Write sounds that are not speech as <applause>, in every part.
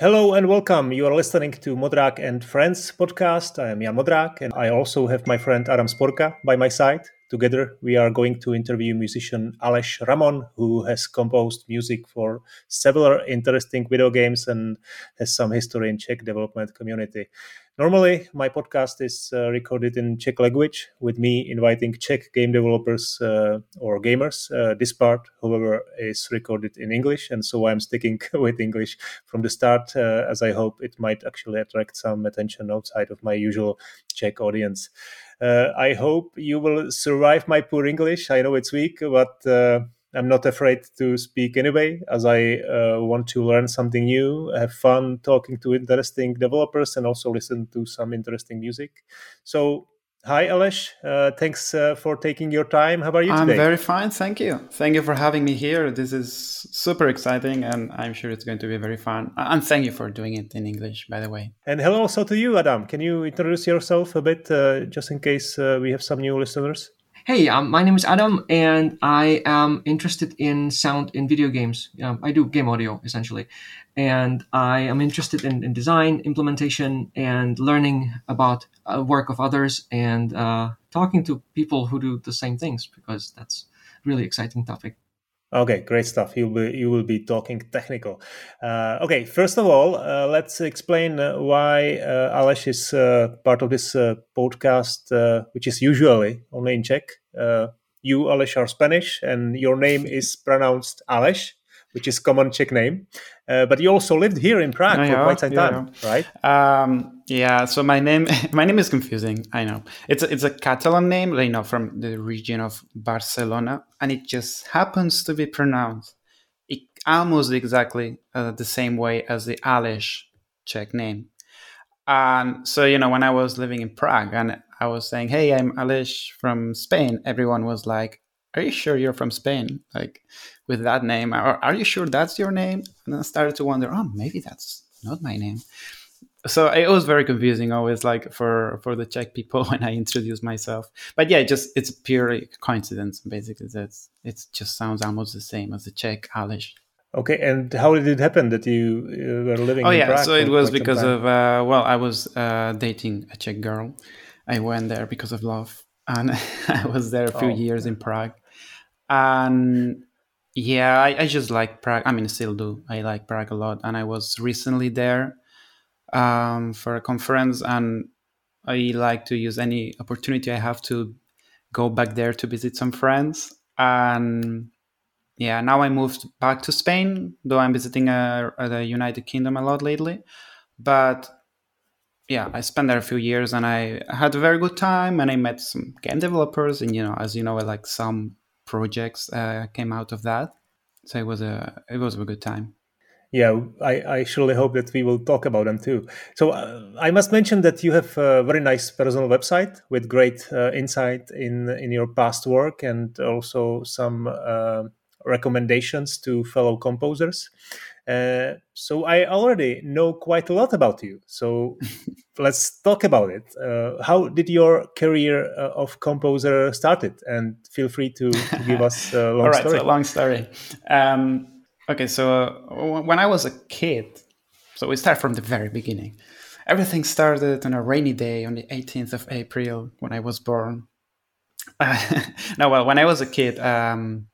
Hello and welcome. You are listening to Modrak and Friends podcast. I am Jan Modrak and I also have my friend Adam Sporka by my side. Together, we are going to interview musician Aleš Ramon, who has composed music for several interesting video games and has some history in Czech development community. Normally, my podcast is uh, recorded in Czech language, with me inviting Czech game developers uh, or gamers. Uh, this part, however, is recorded in English, and so I'm sticking <laughs> with English from the start, uh, as I hope it might actually attract some attention outside of my usual Czech audience. Uh, I hope you will survive my poor English. I know it's weak, but uh, I'm not afraid to speak anyway, as I uh, want to learn something new, have fun talking to interesting developers, and also listen to some interesting music. So, hi, Aleš. Uh, thanks uh, for taking your time. How are you I'm today? very fine, thank you. Thank you for having me here. This is super exciting, and I'm sure it's going to be very fun. And thank you for doing it in English, by the way. And hello also to you, Adam. Can you introduce yourself a bit, uh, just in case uh, we have some new listeners? Hey, um, my name is Adam, and I am interested in sound in video games. Um, I do game audio essentially, and I am interested in, in design, implementation, and learning about uh, work of others, and uh, talking to people who do the same things because that's really exciting topic. Okay, great stuff. You will you will be talking technical. Uh, okay, first of all, uh, let's explain uh, why uh, Aleš is uh, part of this podcast, which is usually only in Czech. You, Aleš, are Spanish, and your name is pronounced Aleš, which is common Czech name. Uh, but you also lived here in Prague for yeah, quite some yeah. time, right? Um, yeah, so my name <laughs> my name is confusing. I know it's a, it's a Catalan name, you know, from the region of Barcelona, and it just happens to be pronounced it, almost exactly uh, the same way as the Aleš Czech name. And so you know, when I was living in Prague, and I was saying, "Hey, I'm Aleš from Spain," everyone was like, "Are you sure you're from Spain?" Like with that name, or "Are you sure that's your name?" And then I started to wonder, "Oh, maybe that's not my name." so it was very confusing always like for for the czech people <laughs> when i introduce myself but yeah just it's purely coincidence basically that's it just sounds almost the same as the czech Aleš Okay, and how did it happen that you were living oh in yeah Prague? so it was because of uh, well i was uh, dating a czech girl i went there because of love and <laughs> i was there a few Oh, years in prague and yeah I, I just like prague. I mean still do. I like prague a lot. And i was recently there um, for a conference and i like to use any opportunity i have to go back there to visit some friends. And yeah now i moved back to spain though i'm visiting uh, the united kingdom a lot lately. But yeah i spent there a few years and i had a very good time and i met some game developers and you know as you know I like some projects uh, came out of that so it was a it was a good time Yeah, I, I surely hope that we will talk about them too. So uh, I must mention that you have a very nice personal website with great uh, insight in in your past work and also some uh, recommendations to fellow composers. Uh, so I already know quite a lot about you. So <laughs> let's talk about it. Uh, how did your career uh, of composer started? And feel free to, to <laughs> give us a long All right, story. so long story. Um, okay, so uh, when I was a kid, so we start from the very beginning. Everything started on a rainy day on the 18th of April when I was born. <laughs> no, well, when I was a kid, um,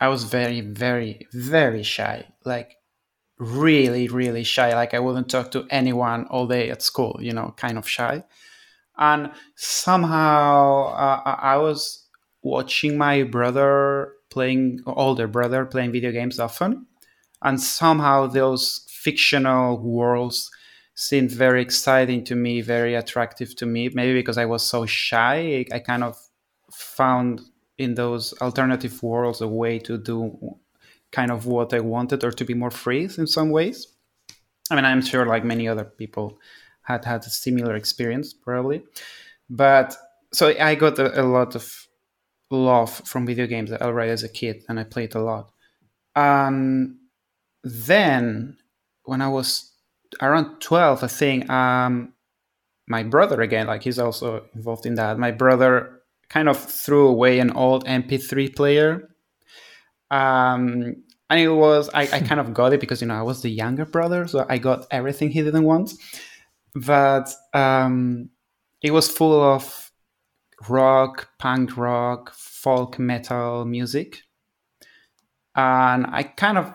I was very, very, very shy. Like, really, really shy. Like, I wouldn't talk to anyone all day at school, you know, kind of shy. And somehow uh, I I was watching my brother playing, older brother playing video games often. And somehow those fictional worlds seemed very exciting to me, very attractive to me. Maybe because I was so shy, I kind of found in those alternative worlds a way to do kind of what I wanted or to be more free in some ways. I mean, I'm sure like many other people had had a similar experience probably. But so I got a, a lot of love from video games already as a kid and I played a lot. And then when I was around 12, I think, um, my brother again, like he's also involved in that. My brother kind of threw away an old MP3 player um, and it was I, I kind of got it because you know I was the younger brother, so I got everything he didn't want. But um, it was full of rock, punk rock, folk metal music, and I kind of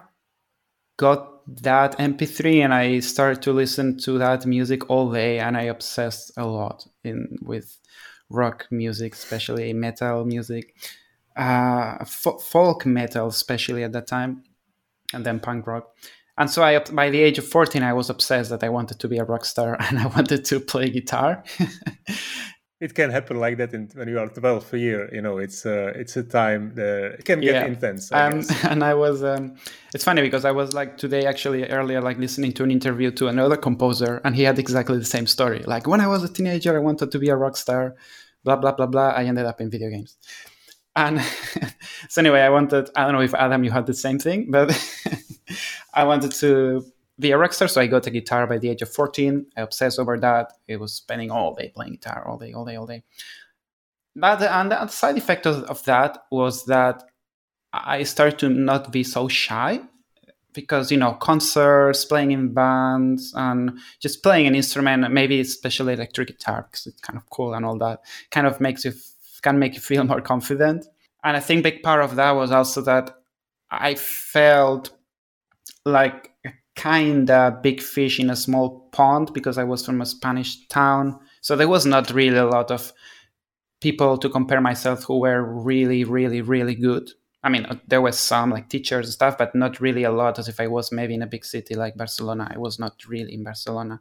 got that MP3 and I started to listen to that music all day, and I obsessed a lot in with rock music, especially metal music f- folk metal, especially at that time, and then punk rock. And so, I, by the age of 14, I was obsessed that I wanted to be a rock star <laughs> and I wanted to play guitar. it can happen like that in, when you are 12 a year. You know, it's a, uh, it's a time that it can get yeah. intense. I um, <laughs> and I was, um, it's funny because I was like today, actually, earlier, like listening to an interview to another composer, and he had exactly the same story. Like, when I was a teenager, I wanted to be a rock star, blah, blah, blah, blah. I ended up in video games. And <laughs> so anyway, I wanted, I don't know if Adam, you had the same thing, but <laughs> I wanted to be a rock star. So I got a guitar by the age of 14. I obsessed over that. It was spending all day playing guitar, all day, all day, all day. But and the side effect of, of that was that I started to not be so shy because you know concerts playing in bands and just playing an instrument maybe especially electric guitar because it's kind of cool and all that kind of makes you can make you feel <laughs> more confident. And I think big part of that was also that I felt like a kind of big fish in a small pond because I was from a Spanish town. So there was not really a lot of people to compare myself who were really, really, really good. I mean, uh, there was some like teachers and stuff, but not really a lot as if I was maybe in a big city like Barcelona. I was not really in Barcelona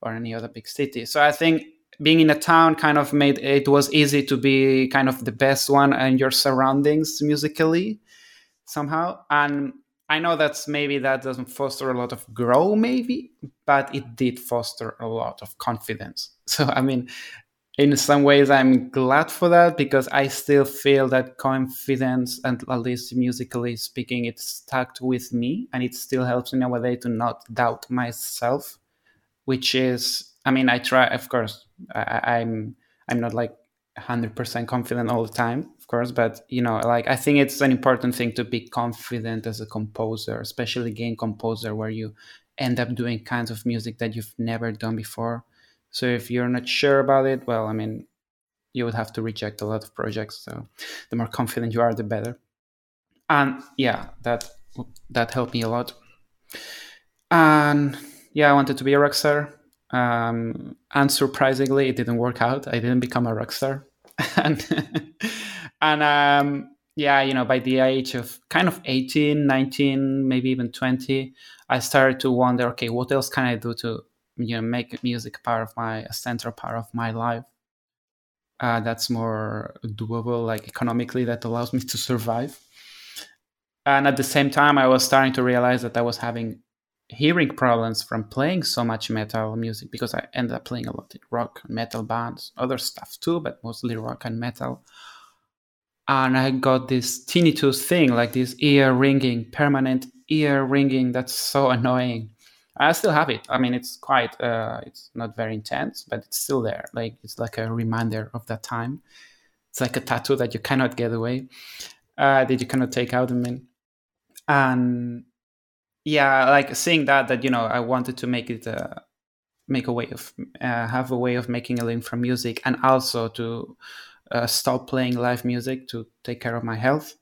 or any other big city. So I think being in a town kind of made it was easy to be kind of the best one in your surroundings musically somehow. And i know that's maybe that doesn't foster a lot of grow maybe but it did foster a lot of confidence. <laughs> So i mean in some ways i'm glad for that because i still feel that confidence and at least musically speaking it stuck with me and it still helps me nowadays to not doubt myself which is I mean, I try, of course, I, I'm I'm not like 100% confident all the time, of course, but you know, like I think it's an important thing to be confident as a composer, especially game composer, where you end up doing kinds of music that you've never done before. So if you're not sure about it, well, I mean, you would have to reject a lot of projects. So the more confident you are, the better. And yeah, that that helped me a lot. And yeah, I wanted to be a rock star um, unsurprisingly, it didn't work out. I didn't become a rock star. <laughs> and and um, yeah, you know, by the age of kind of 18, 19, maybe even 20, I started to wonder, okay, what else can I do to, you know, make music part of my, a central part of my life? Uh, that's more doable, like economically, that allows me to survive. And at the same time, I was starting to realize that I was having hearing problems from playing so much metal music because I ended up playing a lot in rock and metal bands, other stuff too, but mostly rock and metal. And I got this tinnitus thing, like this ear ringing, permanent ear ringing that's so <laughs> annoying. I still have it. I mean, it's quite, uh, it's not very intense, but it's still there. Like, it's like a reminder of that time. It's like a tattoo that you cannot get away, uh, that you cannot take out. I mean, and yeah like seeing that that you know i wanted to make it uh, make a way of uh, have a way of making a living from music and also to uh, stop playing live music to take care of my health.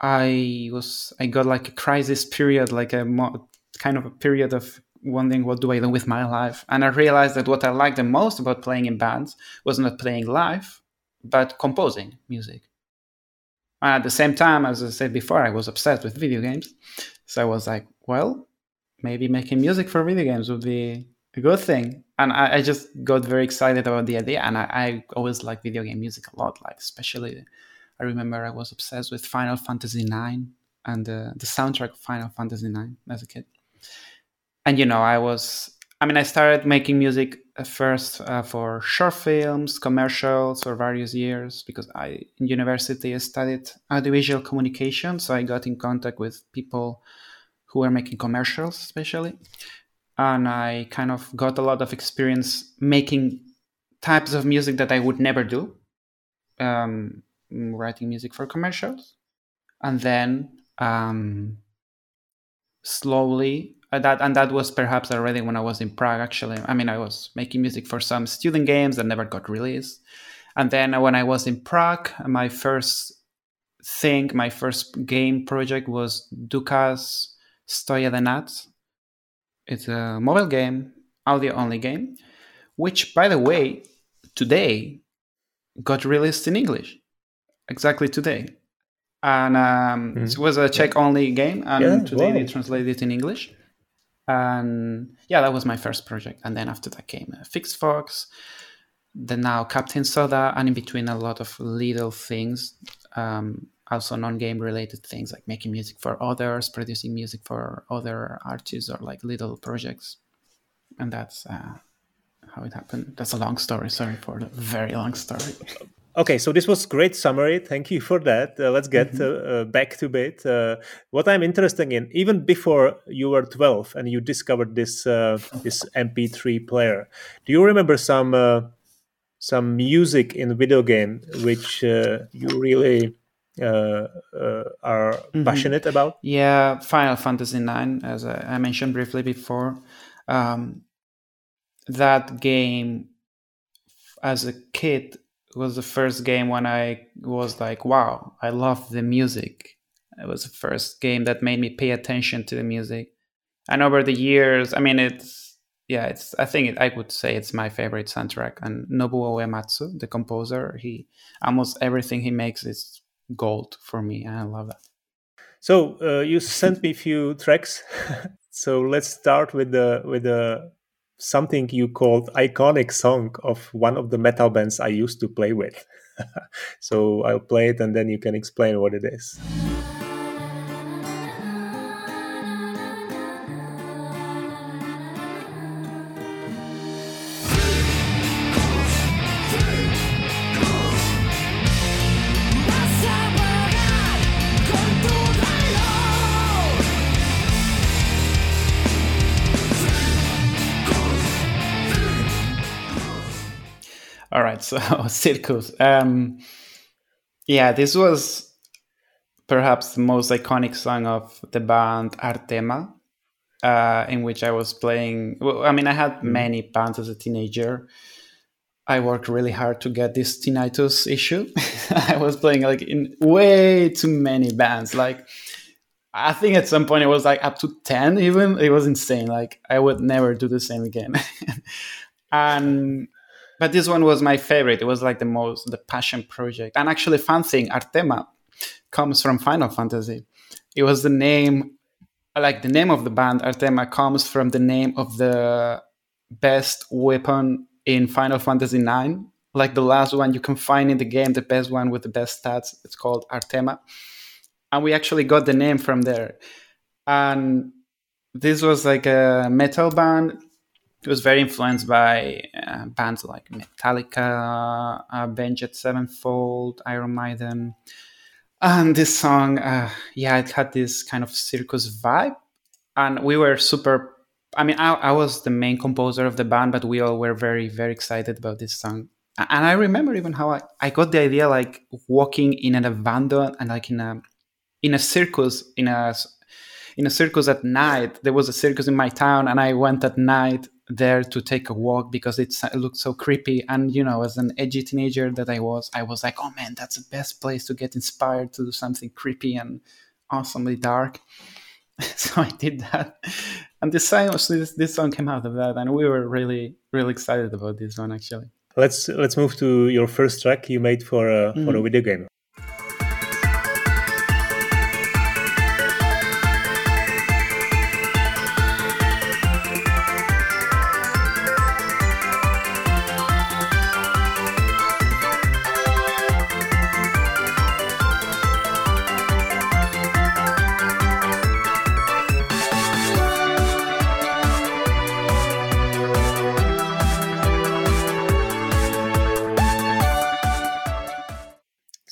I was i got like a crisis period like a mo- kind of a period of wondering what do i do with my life? And i realized that what i liked the most about playing in bands was not playing live but composing music. And at the same time as i said before i was obsessed with video games. So i was like well, maybe making music for video games would be a good thing. And I, I just got very excited about the idea. And I, I always like video game music a lot. Like especially, I remember I was obsessed with Final Fantasy IX and uh, the soundtrack of Final Fantasy IX as a kid. And you know, I was. I mean, I started making music first uh, for short films, commercials for various years because I in university I studied audiovisual communication, so I got in contact with people who were making commercials, especially. And I kind of got a lot of experience making types of music that I would never do, um, writing music for commercials. And then um, slowly. Uh, that and that was perhaps already when I was in Prague. Actually, I mean, I was making music for some student games that never got released. And then when I was in Prague, my first thing, my first game project was Duka's Stoja the Noc. It's a mobile game, audio only game, which, by the way, today got released in English. Exactly today. And um, mm-hmm. it was a Czech only game, and yeah, today wow. they translated it in English. And yeah, that was my first project. And then after that came uh, Fix Fox, then now Captain Soda, and in between a lot of little things, um, also non-game related things like making music for others, producing music for other artists, or like little projects. And that's uh, how it happened. That's a long story. Sorry for the very long story. <laughs> Okay, so this was great summary. Thank you for that. Uh, let's get mm-hmm. uh, back to it. Uh, what I'm interested in, even before you were 12 and you discovered this uh, this MP3 player, do you remember some uh, some music in video game which uh, you really are mm-hmm. passionate about? Yeah, Final Fantasy IX, as I mentioned briefly before. Um, that game, as a kid, was the first game when I was like, wow, I love the music. It was the first game that made me pay attention to the music. And over the years, I mean, it's, yeah, it's, I think it, I would say it's my favorite soundtrack. And Nobuo Uematsu, the composer, he, almost everything he makes is gold for me. And I love that. So uh, you sent me a few tracks. <laughs> so let's start with the, with the something you called iconic song of one of the metal bands I used to play with. <laughs> so I'll play it and then you can explain what it is. <laughs> so Circus. Um, yeah, this was perhaps the most iconic song of the band Artema, uh, in which I was playing. Well, I mean, I had mm-hmm. many bands as a teenager. I worked really hard to get this tinnitus issue. <laughs> I was playing like in way too many bands. Like, I think at some point it was like up to 10 even. It was insane. Like, I would never do the same again. <laughs> and but this one was my favorite. It was like the most the passion project. And actually, fun thing, Artema comes from Final Fantasy. It was the name, like the name of the band Artema comes from the name of the best weapon in Final Fantasy IX. Like the last one you can find in the game, the best one with the best stats. It's called Artema, and we actually got the name from there. And this was like a metal band it was very influenced by uh, bands like Metallica, uh, Avenged Sevenfold, Iron Maiden. And this song, uh, yeah, it had this kind of circus vibe. And we were super, I mean, I, I was the main composer of the band, but we all were very, very excited about this song. And I remember even how I, I got the idea like walking in an abandoned and like in a in a circus in a in a circus at night. There was a circus in my town, and I went at night there to take a walk because it looked so creepy. And you know, as an edgy teenager that I was, I was like, "Oh man, that's the best place to get inspired to do something creepy and awesomely dark." <laughs> so I did that, and this song, this, this song came out of that, and we were really, really excited about this one actually. Let's let's move to your first track you made for a, mm. for a mm. video game.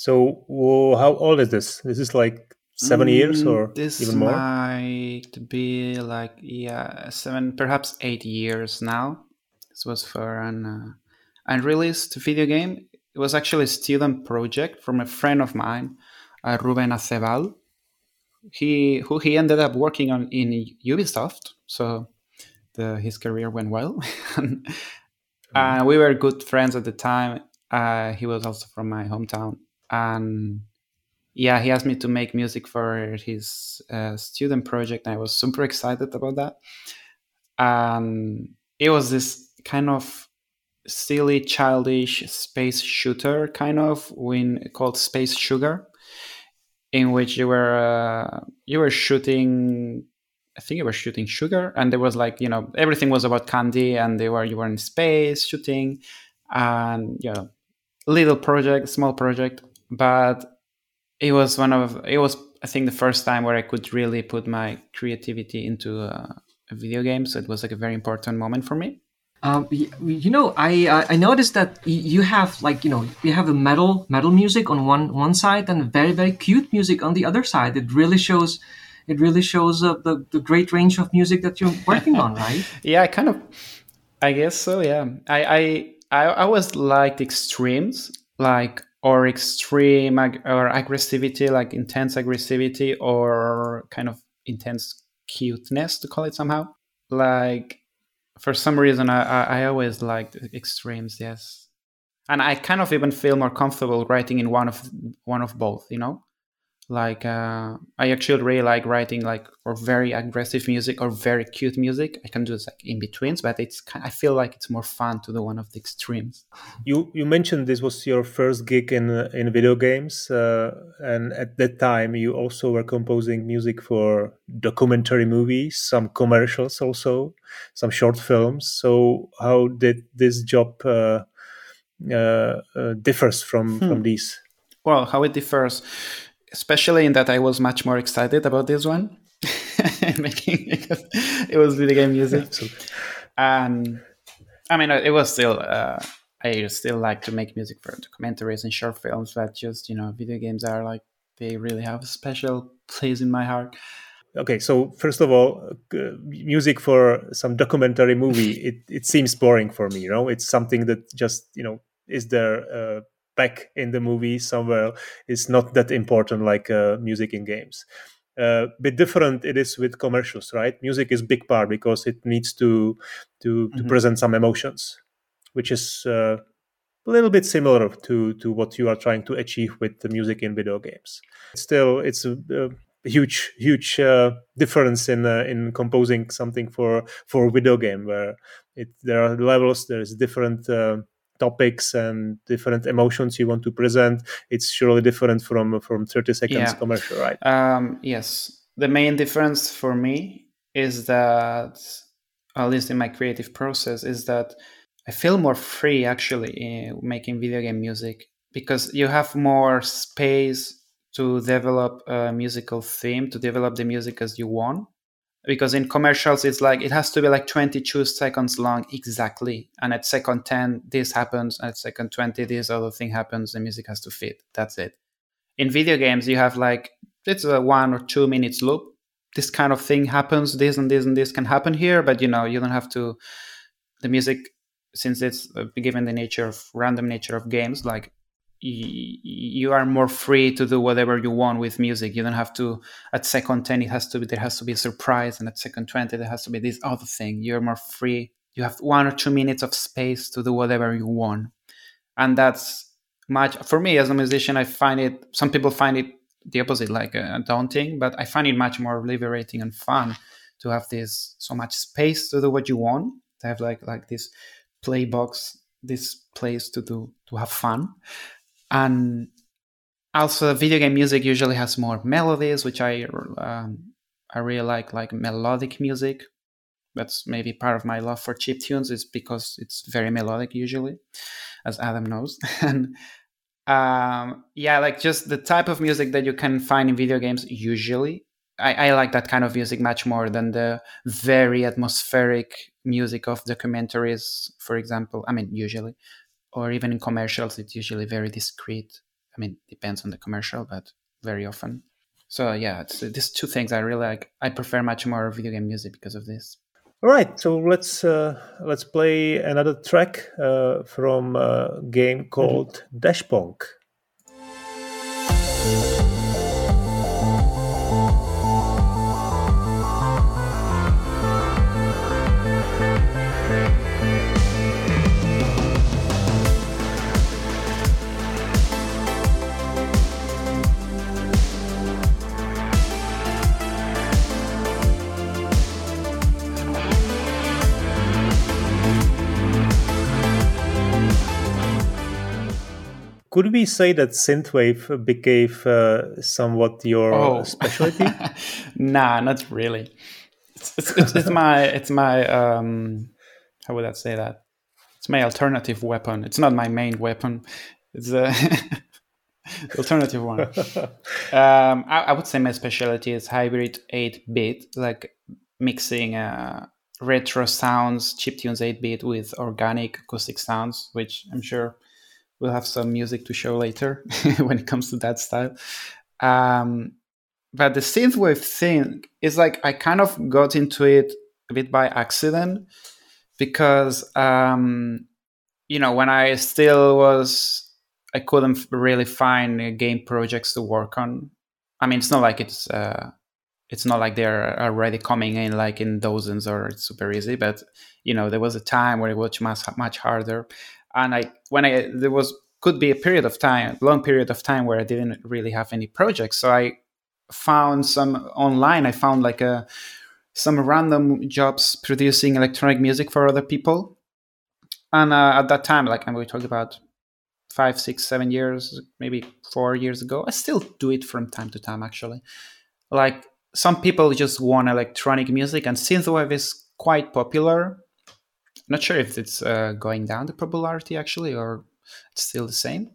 So, how old is this? This is like seven mm, years or this even more? might be like yeah, seven, perhaps eight years now. This was for an uh, unreleased video game. It was actually a student project from a friend of mine, uh, Ruben Acebal, he who he ended up working on in Ubisoft. So the, his career went well. and, <laughs> mm-hmm. we were good friends at the time. Uh, he was also from my hometown, and yeah, he asked me to make music for his uh, student project. I was super excited about that. And it was this kind of silly, childish space shooter, kind of, when called Space Sugar, in which you were uh, you were shooting. I think you were shooting sugar, and there was like you know everything was about candy, and they were you were in space shooting, and you know, little project, small project, but it was one of it was I think the first time where I could really put my creativity into a, a video game. So it was like a very important moment for me. Um, you know, I uh, I noticed that you have like you know you have a metal metal music on one one side and very very cute music on the other side. It really shows, it really shows uh, the the great range of music that you're working on, right? <laughs> yeah, I kind of, I guess so. Yeah, I I I always liked extremes, like or extreme ag- or aggressivity, like intense aggressivity, or kind of intense cuteness to call it somehow. Like for some reason, I, I, I always liked extremes. Yes, and I kind of even feel more comfortable writing in one of one of both. You know, like uh, i actually really like writing like or very aggressive music or very cute music. I can do this like in betweens but it's i feel like it's more fun to do one of the extremes. You you mentioned this was your first gig in in video games uh, and at that time you also were composing music for documentary movies some commercials also some short films. So how did this job uh, uh, uh differs from hmm. from these? Well how it differs especially in that I was much more excited about this one, <laughs> making because it was video game music. And I mean, it was still. Uh, I still like to make music for documentaries and short films, but just you know, video games are like they really have a special place in my heart. Okay, so first of all, uh, music for some documentary movie <laughs> it, it seems boring for me. You know, it's something that just you know is there uh, back in the movie somewhere is not that important like uh, music in games. Uh, bit different it is with commercials, right? Music is big part because it needs to to, mm-hmm. to present some emotions, which is uh, a little bit similar to to what you are trying to achieve with the music in video games. Still, it's a, a huge huge uh, difference in uh, in composing something for for a video game where it there are levels, there's different uh, topics and different emotions you want to present it's surely different from from 30 seconds yeah. commercial right? Um, yes. The main difference for me is that at least in my creative process is that i feel more free actually in making video game music because you have more space to develop a musical theme to develop the music as you want because in commercials it's like it has to be like 22 seconds long exactly. And at second 10 this happens at second 20 this other thing happens the music has to fit. That's it. In video games you have like it's a one or two minutes loop. This kind of thing happens this and this and this can happen here but you know you don't have to the music since it's uh, given the nature of random nature of games like you are more free to do whatever you want with music. You don't have to at second ten it has to be there has to be a surprise, and at second twenty there has to be this other thing. You're more free. You have one or two minutes of space to do whatever you want, and that's much for me as a musician. I find it. Some people find it the opposite, like uh, daunting, but I find it much more liberating and fun to have this so much space to do what you want. To have like like this play box, this place to do to have fun and also video game music usually has more melodies which i um, i really like like melodic music. That's maybe part of my love for chip tunes is because it's very melodic usually as adam knows. <laughs> And um, yeah like just the type of music that you can find in video games usually. I, I like that kind of music much more than the very atmospheric music of documentaries for example. I mean usually or even in commercials, it's usually very discreet. I mean, depends on the commercial, but very often. So yeah, it's these two things I really like. I prefer much more video game music because of this. All right, so let's uh, let's play another track uh, from a game called mm-hmm. Dash Pong. Could we say that synthwave became uh, somewhat your oh. specialty? <laughs> nah, not really. It's, it's, it's, it's my it's my um, how would I say that? It's my alternative weapon. It's not my main weapon. It's <laughs> a alternative one. <laughs> um, I, I, would say my specialty is hybrid eight bit, like mixing uh, retro sounds, chiptunes eight bit with organic acoustic sounds, which I'm sure we'll have some music to show later <laughs> when it comes to that style. Um, but the synthwave thing is like I kind of got into it a bit by accident because um, you know when I still was I couldn't really find game projects to work on. I mean, it's not like it's uh, it's not like they're already coming in like in dozens or it's super easy. But you know, there was a time where it was much much harder and I when I there was could be a period of time, long period of time where I didn't really have any projects. So I found some online. I found like a some random jobs producing electronic music for other people. And uh, at that time, like I'm going to talk about five, six, seven years, maybe four years ago, I still do it from time to time. Actually, like some people just want electronic music, and synthwave is quite popular not sure if it's uh, going down the popularity actually, or it's still the same.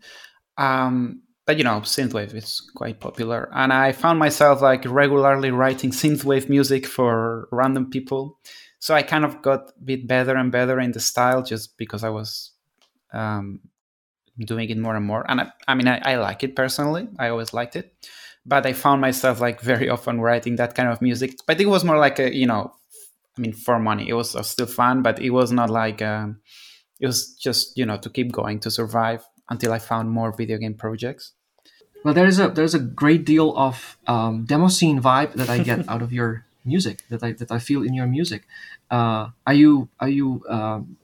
Um, but you know, synthwave is quite popular, and I found myself like regularly writing synthwave music for random people. So I kind of got a bit better and better in the style just because I was um, doing it more and more. And I, I mean, I, I like it personally. I always liked it but I found myself like very <laughs> often writing that kind of music. But it was more like a you know I mean, for money. It was uh, still fun, but it was not like um, it was just you know to keep going to survive until I found more video game projects. Well, there is a there's a great deal of um, demo scene vibe that I get <laughs> out of your music that I that I feel in your music. Uh, are you are you um,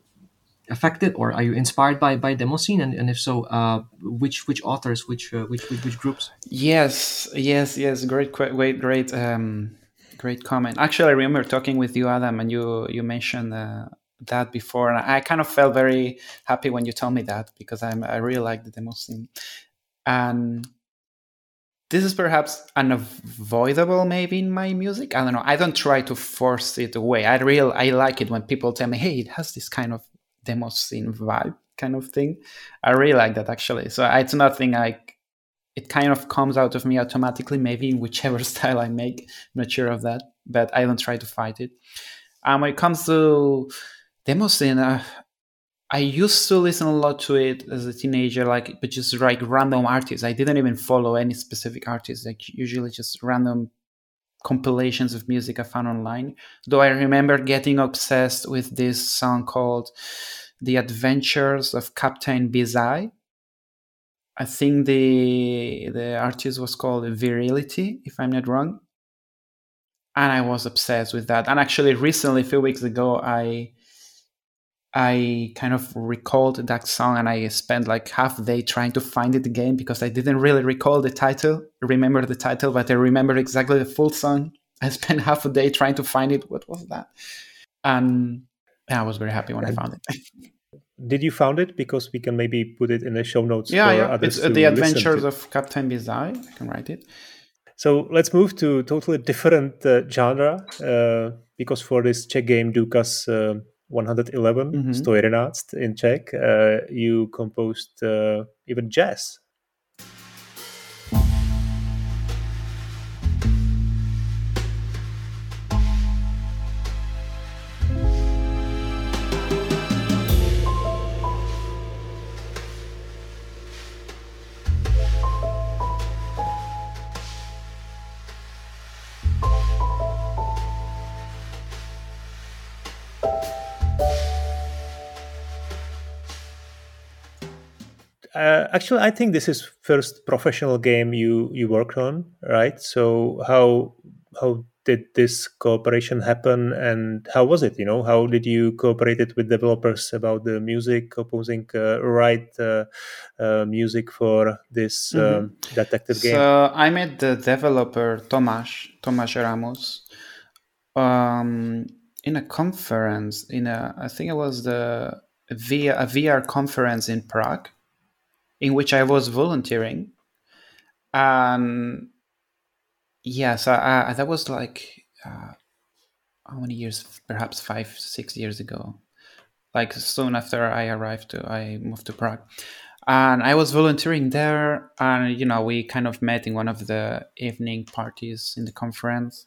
affected or are you inspired by by demo scene and, and if so uh, which which authors which, uh, which, which which groups yes yes yes great great great um great comment. Actually, I remember talking with you, Adam, and you you mentioned uh, that before, and I kind of felt very happy when you told me that because I'm I really like the demo scene, and this is perhaps unavoidable maybe in my music. I don't know. I don't try to force it away. I real I like it when people tell me, "Hey, it has this kind of demo scene vibe." kind of thing i really like that actually so it's nothing like it kind of comes out of me automatically, maybe in whichever <laughs> style I make. I'm not sure of that, but I don't try to fight it. Um, when it comes to demo scene, uh, I used to listen a lot to it as a teenager, like but just like random artists. I didn't even follow any specific artists. Like usually just random compilations of music I found online. Though I remember getting obsessed with this song called "The Adventures of Captain Bizarre." I think the the artist was called Virility, if I'm not wrong. And I was obsessed with that. And actually, recently, a few weeks ago, I I kind of recalled that song, and I spent like half day trying to find it again because I didn't really recall the title, remember the title, but I remember exactly the full song. <laughs> I spent half a day trying to find it. What was that? And I was very happy when I found it. <laughs> did you found it? Because we can maybe put it in the show notes yeah yeah. it's uh, the adventures of captain bizarre. I can write it. So let's move to totally different uh, genre uh, because for this czech game dukas uh, 111 mm-hmm. 111 in czech uh, you composed uh, even jazz actually, I think this is first professional game you you worked on, right? So how how did this cooperation happen, and how was it? You know, how did you cooperate it with developers about the music, composing uh, right uh, uh music for this mm-hmm. Um, detective game? So I met the developer Tomas Tomas Ramos um, in a conference. In a I think it was the via a VR conference in Prague in which I was volunteering. And yes, I, I, that was like uh, how many years? Perhaps five, six years ago. Like soon after I arrived, to, I moved to Prague, and I was volunteering there. And you know, we kind of met in one of the evening parties in the conference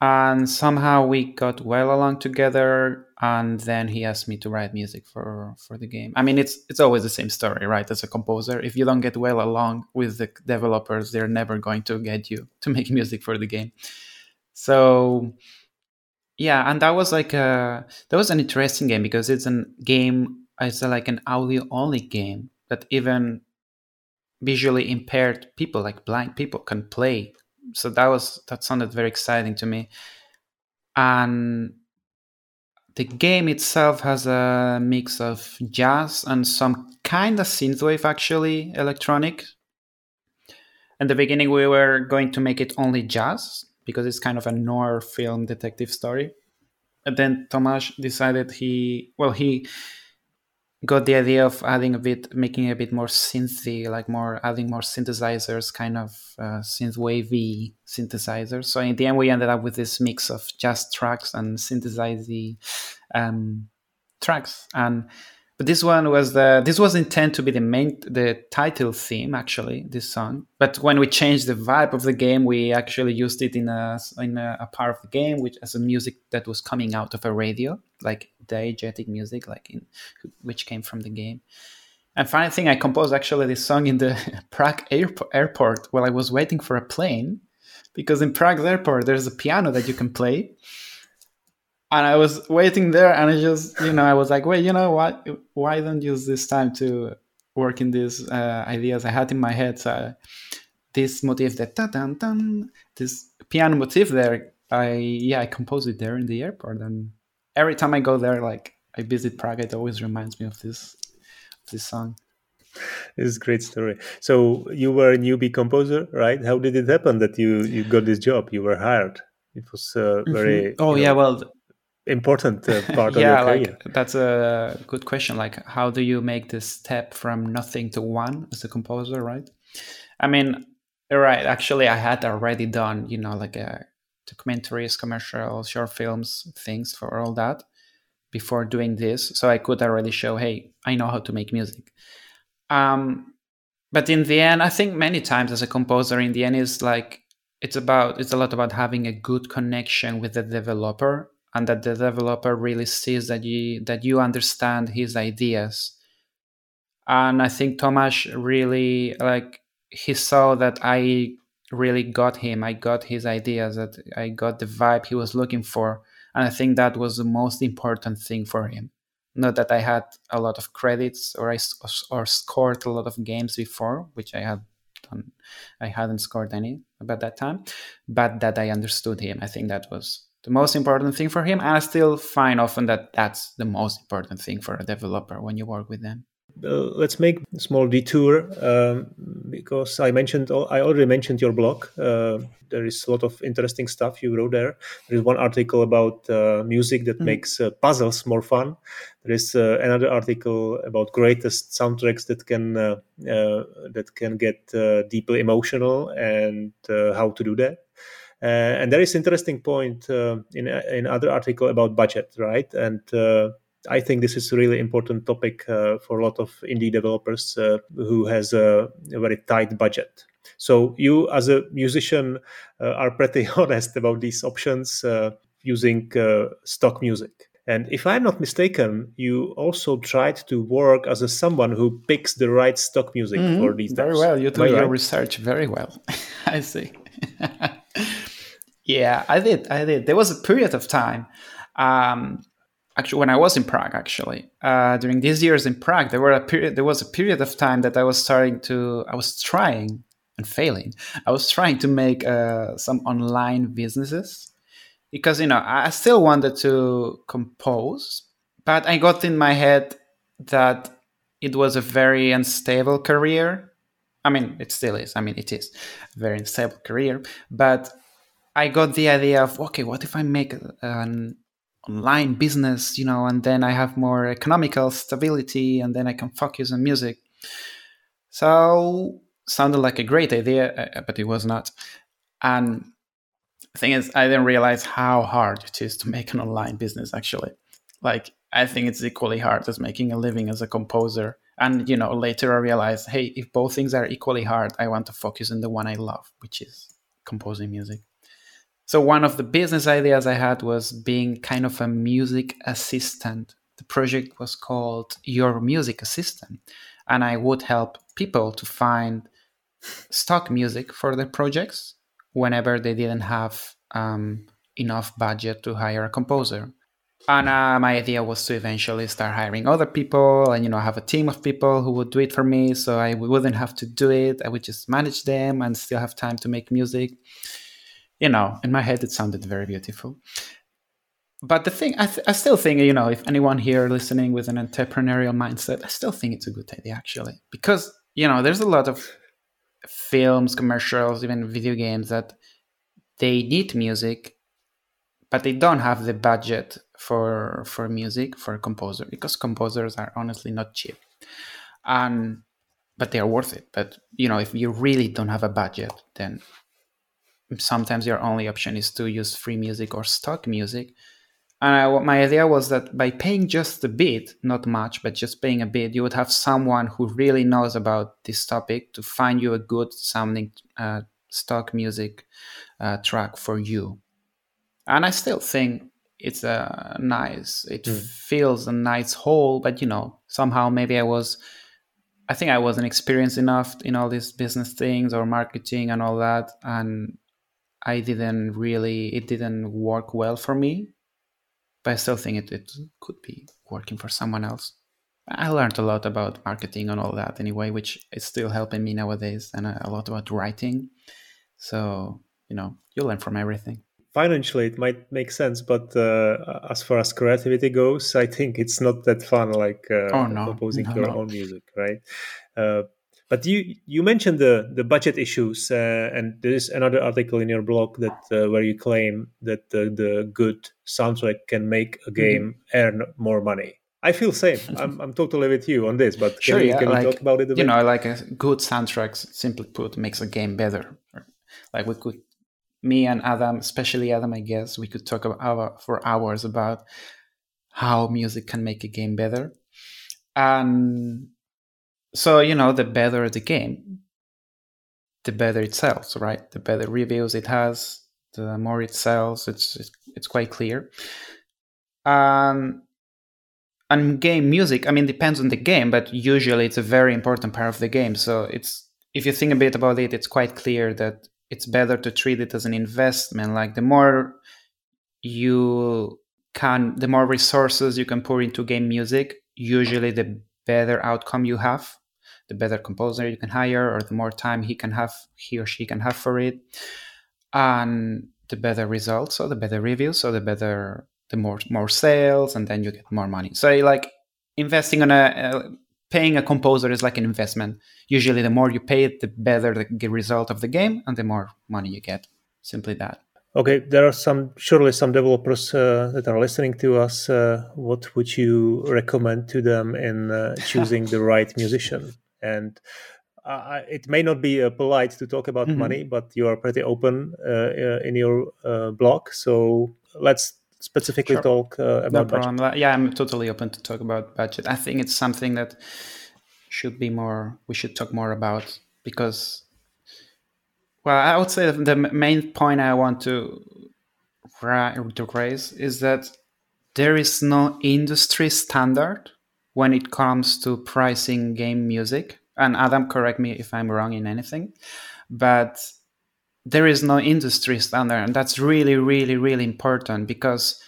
and somehow we got well along together and then he asked me to write music for for the game. I mean it's it's always the same story right as a composer. If you don't get well along with the developers they're never going to get you <laughs> to make music for the game. So yeah and that was like a that was an interesting game because it's a game it's like an audio only game that even visually impaired people like blind people can play so that was that sounded very exciting to me. And the game itself has a mix of jazz and some kind of synthwave actually electronic. In the beginning we were going to make it only jazz because it's kind of a noir film detective story. And then tomas decided he well he got the idea of adding a bit, making it a bit more synthy, like more adding more synthesizers, kind of uh, synth wavy synthesizers. So in the end, we ended up with this mix of jazz tracks and synthesizing um, tracks. And but this one was the this was intended to be the main the title theme actually this song but when we changed the vibe of the game we actually used it in a in a, a part of the game which as a music that was coming out of a radio like diegetic music like in which came from the game and funny thing i composed actually this song in the <laughs> prague airport while i was waiting for a plane because in prague airport there's a piano that you can play and I was waiting there, and I just, you know, I was like, wait, you know what? Why don't use this time to work in these uh, ideas I had in my head? So this motif, that da dun dun, this piano motif there, I yeah, I composed it there in the airport, and every time I go there, like I visit Prague, it always reminds me of this of this song. This is a great story. So you were a newbie composer, right? How did it happen that you you got this job? You were hired. It was uh, very. Mm-hmm. Oh yeah, know, well, important uh, <laughs> part of your career? Like, that's a good question. Like, how do you make this step from nothing to one as a composer, right? I mean, right. Actually, I had already done, you know, like a documentaries, commercials, short films, things for all that before doing this. So I could already show, hey, I know how to make music. Um, but in the end, I think many times as a composer, in the end, is like it's about it's a lot about having a good connection with the developer and that the developer really sees that you that you understand his ideas and i think tomas really like he saw that i really got him i got his ideas that i got the vibe he was looking for and i think that was the most important thing for him not that i had a lot of credits or i or scored a lot of games before which i had done i hadn't scored any about that time but that i understood him i think that was the most important thing for him. And I still find often that that's the most important thing for a developer when you work with them. Uh, let's make a small detour um, because I mentioned I already mentioned your blog. Uh, there is a lot of interesting stuff you wrote there. There is one article about uh, music that mm-hmm. makes uh, puzzles more fun. There is uh, another article about greatest soundtracks that can uh, that can get deeply emotional and how to do that. Uh, and there is interesting point uh, in in other article about budget, right? And uh, I think this is a really important topic for a lot of indie developers who has a, a very tight budget. So you, as a musician, uh, are pretty <laughs> honest about these options uh, using uh, stock music. And if I'm not mistaken, you also tried to work as a someone who picks the right stock music mm-hmm. for these. Very well, you do your right? research very well. <laughs> I see. <laughs> Yeah, I did. I did. There was a period of time, um, actually, when I was in Prague. Actually, uh, during these years in Prague, there were a period. There was a period of time that I was starting to. I was trying and failing. I was trying to make uh, some online businesses because you know I still wanted to compose, but I got in my head that it was a very unstable career. I mean, it still is. I mean, it is a very unstable career, but I got the idea of okay, what if I make an online business, you know, and then I have more economical stability, and then I can focus on music. So sounded like a great idea, uh, but it was not. And the thing is, I didn't realize how hard it is to make an online business. Actually, like I think it's equally hard as making a living as a composer. And you know, later I realized, hey, if both things are equally hard, I want to focus on the one I love, which is composing music. So one of the business ideas I had was being kind of a music assistant. The project was called Your Music Assistant, and I would help people to find stock music for their projects whenever they didn't have um, enough budget to hire a composer. And uh, my idea was to eventually start hiring other people and, you know, have a team of people who would do it for me. So I wouldn't have to do it. I would just manage them and still have time to make music. You know, in my head, it sounded very beautiful. But the thing, I, th- I still think, you know, if anyone here listening with an entrepreneurial mindset, I still think it's a good idea, actually. Because, you know, there's a lot of films, commercials, even video games that they need music, but they don't have the budget for for music for a composer because composers are honestly not cheap, and but they are worth it. But you know, if you really don't have a budget, then sometimes your only option is to use free music or stock music and I, my idea was that by paying just a bit, not much, but just paying a bit, you would have someone who really knows about this topic to find you a good sounding uh, stock music uh, track for you. And I still think it's a nice, it mm. feels a nice hole, but you know, somehow maybe I was, I think I wasn't experienced enough in all these business things or marketing and all that. And I didn't really, it didn't work well for me but I still think it, it could be working for someone else. I learned a lot about marketing and all that anyway, which is still helping me nowadays, and a lot about writing. So, you know, you learn from everything. Financially, it might make sense, but uh, as far as creativity goes, I think it's not that fun like uh, oh, no. composing no, your no. own music, right? Uh, but you you mentioned the the budget issues, uh, and there is another article in your blog that uh, where you claim that the, the good soundtrack can make a game mm-hmm. earn more money. I feel same. <laughs> I'm I'm totally with you on this. But can, sure, you, yeah, can like, talk about it a bit? You know, I like a good soundtrack, simply put, makes a game better. Like we could, me and Adam, especially Adam, I guess, we could talk about for hours about how music can make a game better. And so you know the better the game the better it sells right? The better reviews it has the more it sells it's it's, quite clear. Um and game music i mean depends on the game but usually it's a very important part of the game. So it's if you think a bit about it it's quite clear that it's better to treat it as an investment. Like the more you can the more resources you can pour into game music usually the better outcome you have the better composer you can hire or the more time he can have he or she can have for it. And the better results so the better reviews so the better the more more sales and then you get more money. So like investing on a uh, paying a composer is like an investment. Usually the more you pay it the better the result of the game and the more money you get. Simply that. Okay there are some surely some developers uh, that are listening to us uh, what would you recommend to them in uh, choosing the right musician <laughs> and uh, it may not be uh, polite to talk about mm-hmm. money, but you are pretty open uh, uh in your uh, blog. So let's specifically sure. talk uh, about no problem. Budget. Yeah, I'm totally open to talk about budget. I think it's something that should be more. We should talk more about because, well, I would say the main point I want to to raise is that there is no industry standard when it comes to pricing game music. And Adam, correct me if I'm wrong in anything, but there is no industry standard. And that's really, really, really important because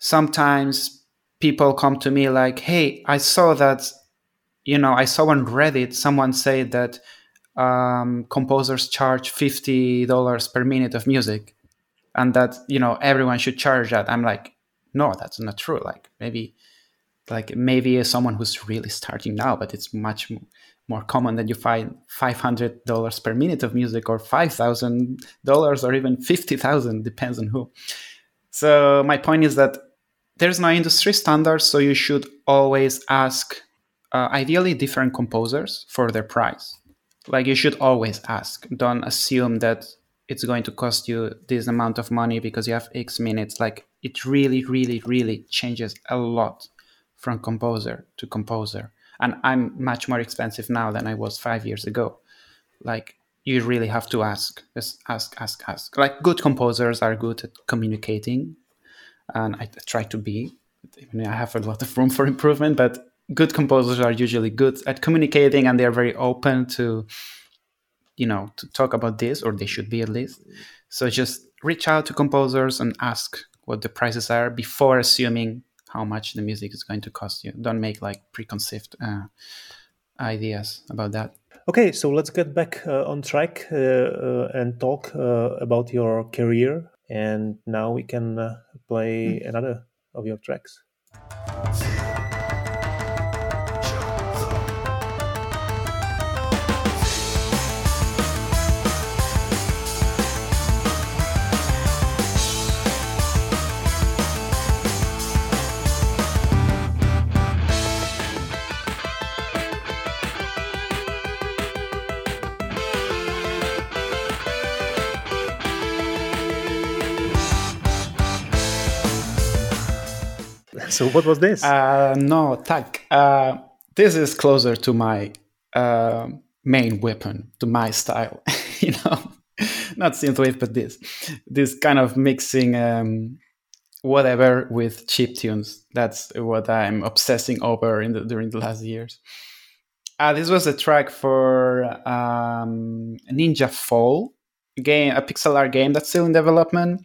sometimes people come to me like, hey, I saw that, you know, I saw on Reddit someone say that um, composers charge $50 per minute of music and that, you know, everyone should charge that. I'm like, no, that's not true. Like maybe like maybe someone who's really starting now, but it's much more common that you find $500 per minute of music or $5,000 or even 50,000 depends on who. So my point is that there's no industry standard, so you should always ask uh, ideally different composers for their price. Like you should always ask. Don't assume that it's going to cost you this amount of money because you have X minutes. Like it really, really, really changes a lot from composer to composer. And I'm much more expensive now than I was five years ago. Like you really have to ask, just ask, ask, ask. Like good composers are good at communicating, and I try to be. I, mean, I have a lot of room for improvement, but good composers are usually good at communicating, and they're very open to, you know, to talk about this, or they should be at least. So just reach out to composers and ask what the prices are before assuming how much the music is going to cost you. Don't make like preconceived uh, ideas about that. Okay, so let's get back uh, on track uh, uh, and talk uh, about your career. And now we can uh, play mm. another of your tracks. So what was this? Uh, no, tak. Uh, this is closer to my uh, main weapon, to my style. <laughs> you know, not synthwave, but this, this kind of mixing um, whatever with chip tunes. That's what I'm obsessing over in the, during the last years. Uh, this was a track for um, Ninja Fall game, a pixel art game that's still in development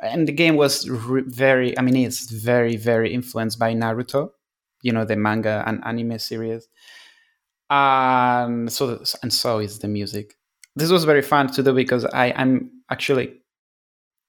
and the game was re- very i mean it's very very influenced by naruto you know the manga and anime series. And so and so is the music. This was very fun to do because i i'm actually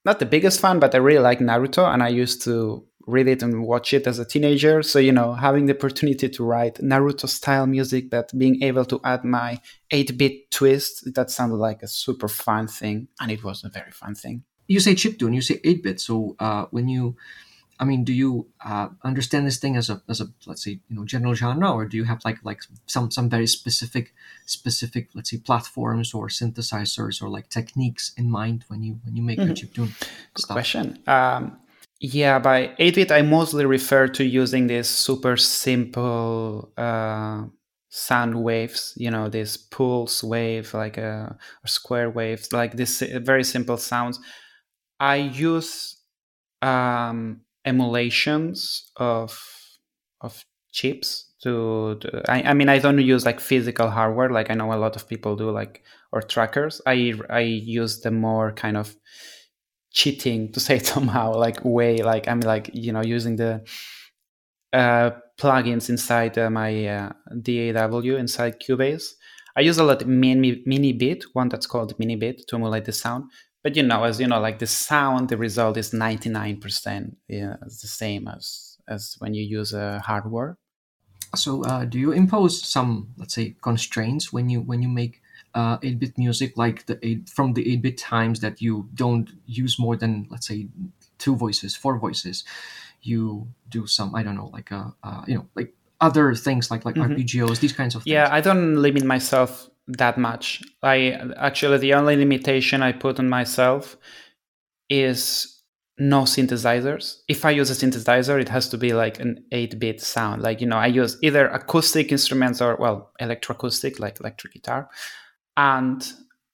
not the biggest fan but i really like naruto and i used to read it and watch it as a teenager. So you know having the opportunity to write naruto style music that being able to add my 8-bit twist that sounded like a super fun thing and it was a very fun thing you say chiptune, you say eight bit. So uh, when you, I mean, do you uh, understand this thing as a as a let's say you know general genre, or do you have like like some some very specific specific let's say platforms or synthesizers or like techniques in mind when you when you make mm-hmm. chip tune? Good stuff? question. Um, yeah, by 8 bit, I mostly refer to using these super simple uh, sound waves, you know, this pulse wave, like a, a square wave, like this very simple sounds I use um, emulations of of chips to, to I, I, mean I don't use like physical hardware like I know a lot of people do like or trackers. I I use the more kind of cheating to say it <laughs> somehow like way like I'm like you know using the uh, plugins inside uh, my uh, DAW inside Cubase. I use a lot of mini Minibit, one that's called Minibit to emulate the sound but you know as you know like the sound the result is 99% yeah it's the same as as when you use a hardware so uh, do you impose some let's say constraints when you when you make uh, 8-bit music like the 8 from the 8-bit times that you don't use more than let's say two voices four voices you do some i don't know like a uh, uh, you know like other things like like mm-hmm. arpeggios these kinds of things yeah i don't limit myself that much. I actually the only limitation I put on myself is no synthesizers. If I use a synthesizer, it has to be like an 8-bit sound. Like, you know, I use either acoustic instruments or well, electroacoustic like electric guitar and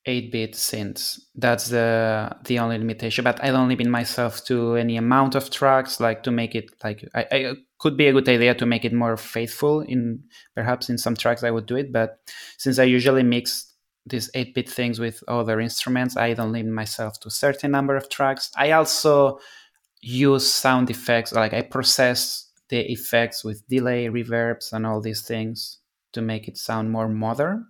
8-bit synths. That's the the only limitation. But I don't limit myself to any amount of tracks, like to make it like I, I could be a good idea to make it more faithful in perhaps in some tracks I would do it. But since I usually mix these 8-bit things with other instruments, I don't limit myself to a certain number of tracks. I also use sound effects, like I process the effects with delay, reverbs, and all these things to make it sound more modern.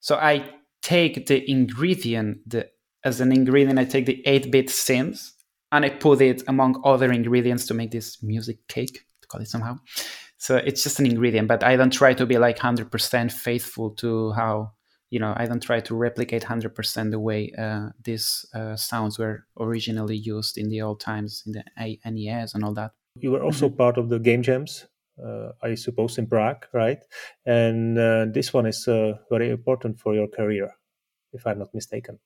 So I take the ingredient, the, as an ingredient, I take the 8 bit synth and I put it among other ingredients to make this music cake, to call it somehow. So it's just an ingredient, but I don't try to be like 100% faithful to how, you know, I don't try to replicate 100% the way uh, these uh, sounds were originally used in the old times, in the NES and all that. You were also mm-hmm. part of the game jams uh, I suppose, in Prague, right? And uh, this one is uh, very important for your career, if I'm not mistaken.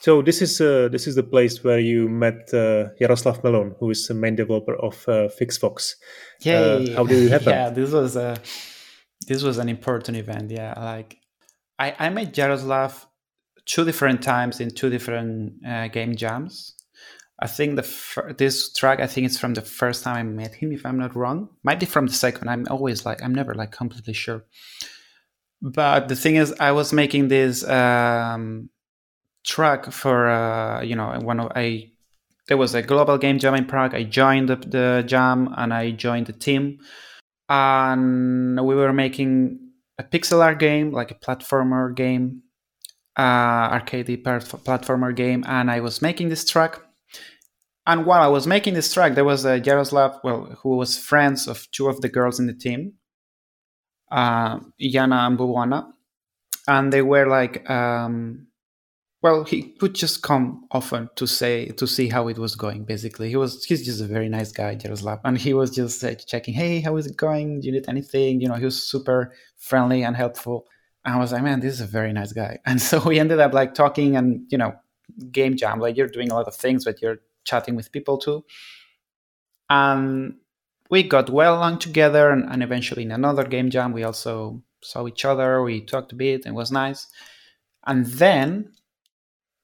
So this is uh, this is the place where you met uh, Jaroslav Meloun, who is the main developer of uh, FixFox. Yay! Uh, how did it happen? yeah, this was a this was an important event. Yeah, like I I met Jaroslav two different times in two different uh, game jams. I think the fir- this track I think it's from the first time I met him, if I'm not wrong. Might be from the second. I'm always like I'm never like completely sure. But the thing is, I was making this. Um, track for uh, you know one of I there was a global game jam in Prague. I joined the, the jam and I joined the team, and we were making a pixel art game, like a platformer game, uh, arcade platformer game, and I was making this track. And while I was making this track, there was a Jaroslav, well, who was friends of two of the girls in the team, uh, Yana and Buwana, and they were like um, well he would just come often to say to see how it was going basically. He was he's just a very nice guy jaroslav. And he was just uh, checking hey how is it going? Do you need anything? You know he was super friendly and helpful. And i was like man this is a very nice guy. <laughs> And so we ended up like talking and you know game jam. Like you're doing a lot of things but you're chatting with people too. And we got well along together and, and eventually in another game jam we also saw each other we talked a bit and it was nice. And then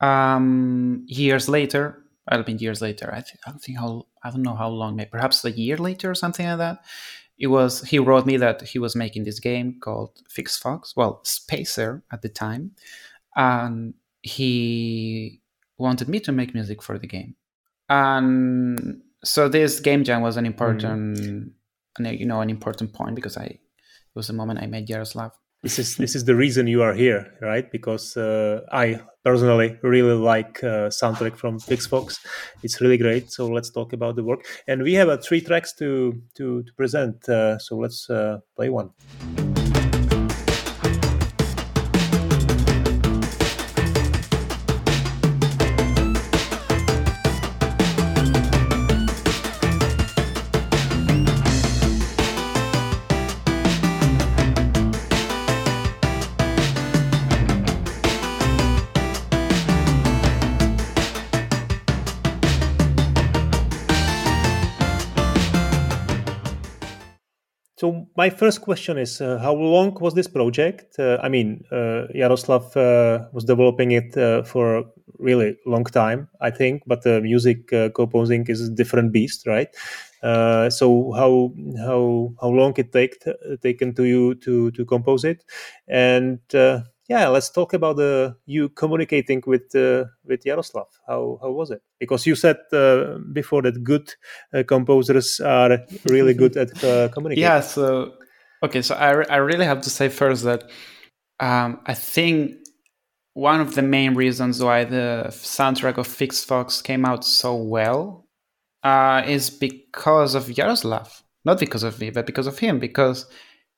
um, years later, I mean years later. I, th- I don't think how I don't know how long, maybe perhaps a year later or something like that. It was he wrote me that he was making this game called Fix Fox, well Spacer at the time, and he wanted me to make music for the game. And so this game jam was an important, mm-hmm. you know, an important point because I it was the moment I met Jaroslav this is this is the reason you are here right? Because uh, i personally really like uh, soundtrack from FixFox it's really great. So let's talk about the work. And we have uh, three tracks to to, to present uh, so let's uh, play one my first question is, uh, how long was this project? Uh, I mean, uh, Jaroslav uh, was developing it uh, for a really long time, I think, but the music uh, composing is a different beast, right? so how how how long it take taken to you to to compose it, and yeah, let's talk about uh, you communicating with uh, with Jaroslav. How how was it? Because you said uh, before that good uh, composers are really good at uh, <laughs> communicating. Yeah. So okay. So I I really have to say first that um, I think one of the main reasons why the soundtrack of Fix Fox came out so well uh, is because of Jaroslav, not because of me, but because of him. Because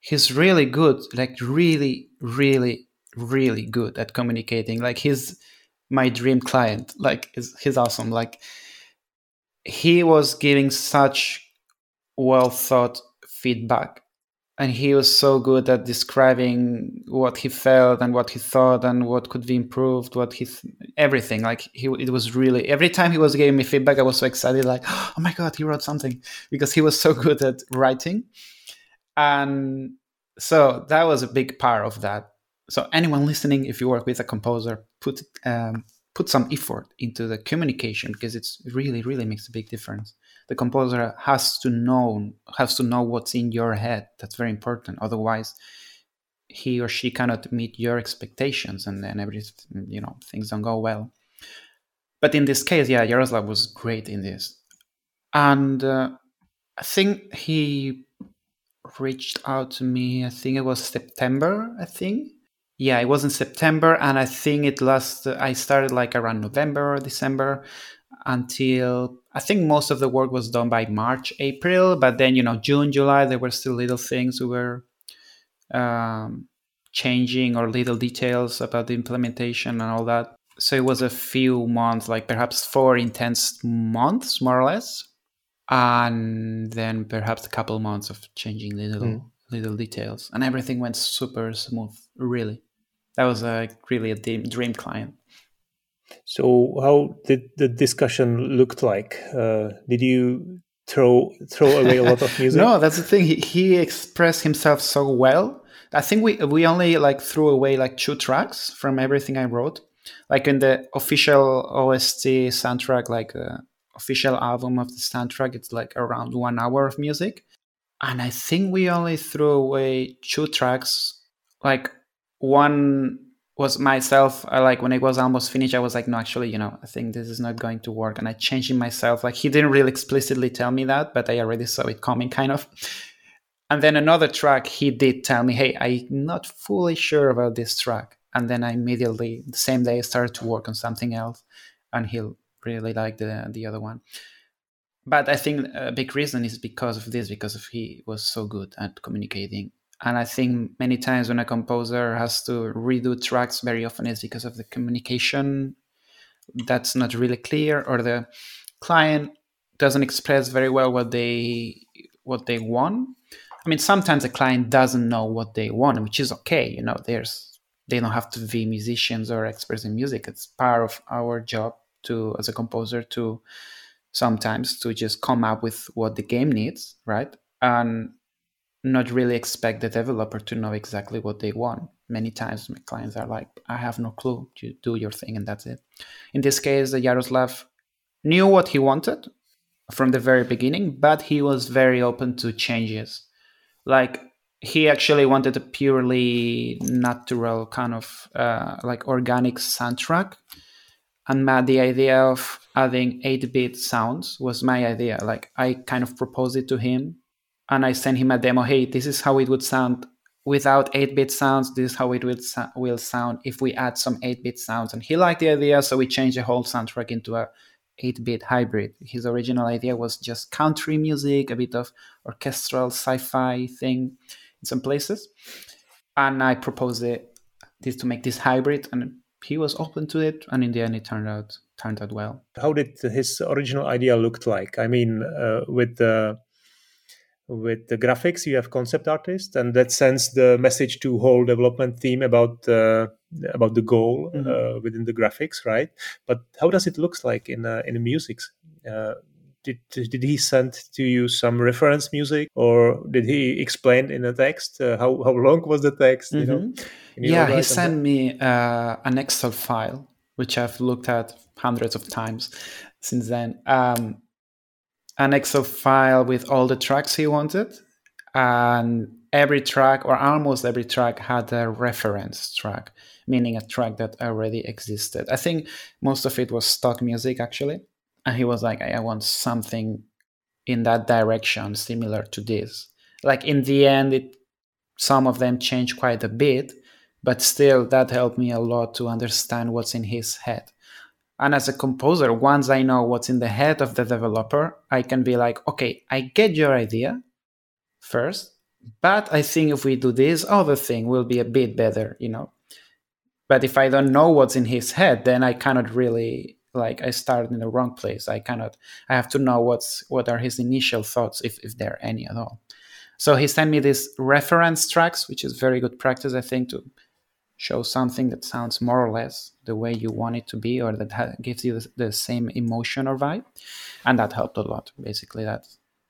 he's really good, like really, really really good at communicating. Like he's my dream client. Like he's, awesome. Like he was giving such well thought feedback and he was so good at describing what he felt and what he thought and what could be improved what he th- everything like he it was really every time he was giving me feedback i was so excited like <gasps> oh my god he wrote something because he was so <laughs> good at writing and so that was a big part of that so anyone listening, if you work with a composer, put um, put some effort into the communication because it's really really makes a big difference. The composer has to know has to know what's in your head. That's very important. Otherwise, he or she cannot meet your expectations, and then everything you know things don't go well. But in this case, yeah, Jaroslav was great in this, and uh, I think he reached out to me. I think it was September. I think. Yeah, it was in September, and I think it last. I started like around November or December, until I think most of the work was done by March, April. But then you know, June, July, there were still little things we were um, changing or little details about the implementation and all that. So it was a few months, like perhaps four intense months, more or less, and then perhaps a couple months of changing little mm. little details, and everything went super smooth. Really, that was a really a dream client. So, how did the discussion looked like? Uh, did you throw throw away a lot of <laughs> music? no, that's the thing. He, he expressed himself so well. I think we we only like threw away like two tracks from everything I wrote. Like in the official OST soundtrack, like uh, official album of the soundtrack, it's like around one hour of music, and I think we only threw away two tracks. Like one was myself I like when it was almost finished i was like no actually you know i think this is not going to work and i changed it myself. Like he didn't really explicitly tell me that but i already saw it coming kind of. And then another track he did tell me hey i'm not fully sure about this track. And then i immediately the same day I started to work on something else and he really liked the, the other one. But i think a big reason is because of this because of he was so good at communicating and i think many times when a composer has to redo tracks very often is because of the communication that's not really clear or the client doesn't express very well what they what they want. I mean sometimes a client doesn't know what they want which is okay you know there's they don't have to be musicians or experts in music. It's part of our job to as a composer to sometimes to just come up with what the game needs right? And not really expect the developer to know exactly what they want. Many times my clients are like, I have no clue. You do your thing and that's it. In this case, the Jaroslav knew what he wanted from the very beginning, but he was very open to changes. Like he actually wanted a purely natural kind of uh, like organic soundtrack. And Matt, the idea of adding 8 bit sounds was my idea. Like I kind of proposed it to him and I sent him a demo. Hey, this is how it would sound without 8-bit sounds. This is how it will, will sound if we add some 8-bit sounds. And he liked the idea, so we changed the whole soundtrack into a 8-bit hybrid. His original idea was just country music, a bit of orchestral sci-fi thing in some places. And I proposed it, this to make this hybrid, and he was open to it. And in the end, it turned out turned out well. How did his original idea look like? I mean, uh, with the with the graphics you have concept artists and that sends the message to whole development team about uh, about the goal mm-hmm. uh, within the graphics right but how does it looks like in uh, in the music uh, did, did he send to you some reference music or did he explain in the text uh, how, how long was the text mm-hmm. you know mm-hmm. yeah he sent that? me uh, an excel file which i've looked at hundreds of times since then um, an Excel file with all the tracks he wanted. And every track, or almost every track, had a reference track, meaning a track that already existed. I think most of it was stock music, actually. And he was like, I want something in that direction, similar to this. Like in the end, it some of them changed quite a bit, but still that helped me a lot to understand what's in his head. And as a composer, once I know what's in the head of the developer, I can be like, okay, I get your idea first, but I think if we do this other thing will be a bit better, you know. But if I don't know what's in his head, then I cannot really like I start in the wrong place. I cannot I have to know what's what are his initial thoughts if, if there are any at all. So he sent me these reference tracks, which is very good practice, I think, to show something that sounds more or less the way you want it to be or that ha- gives you the, the, same emotion or vibe. And that helped a lot. Basically that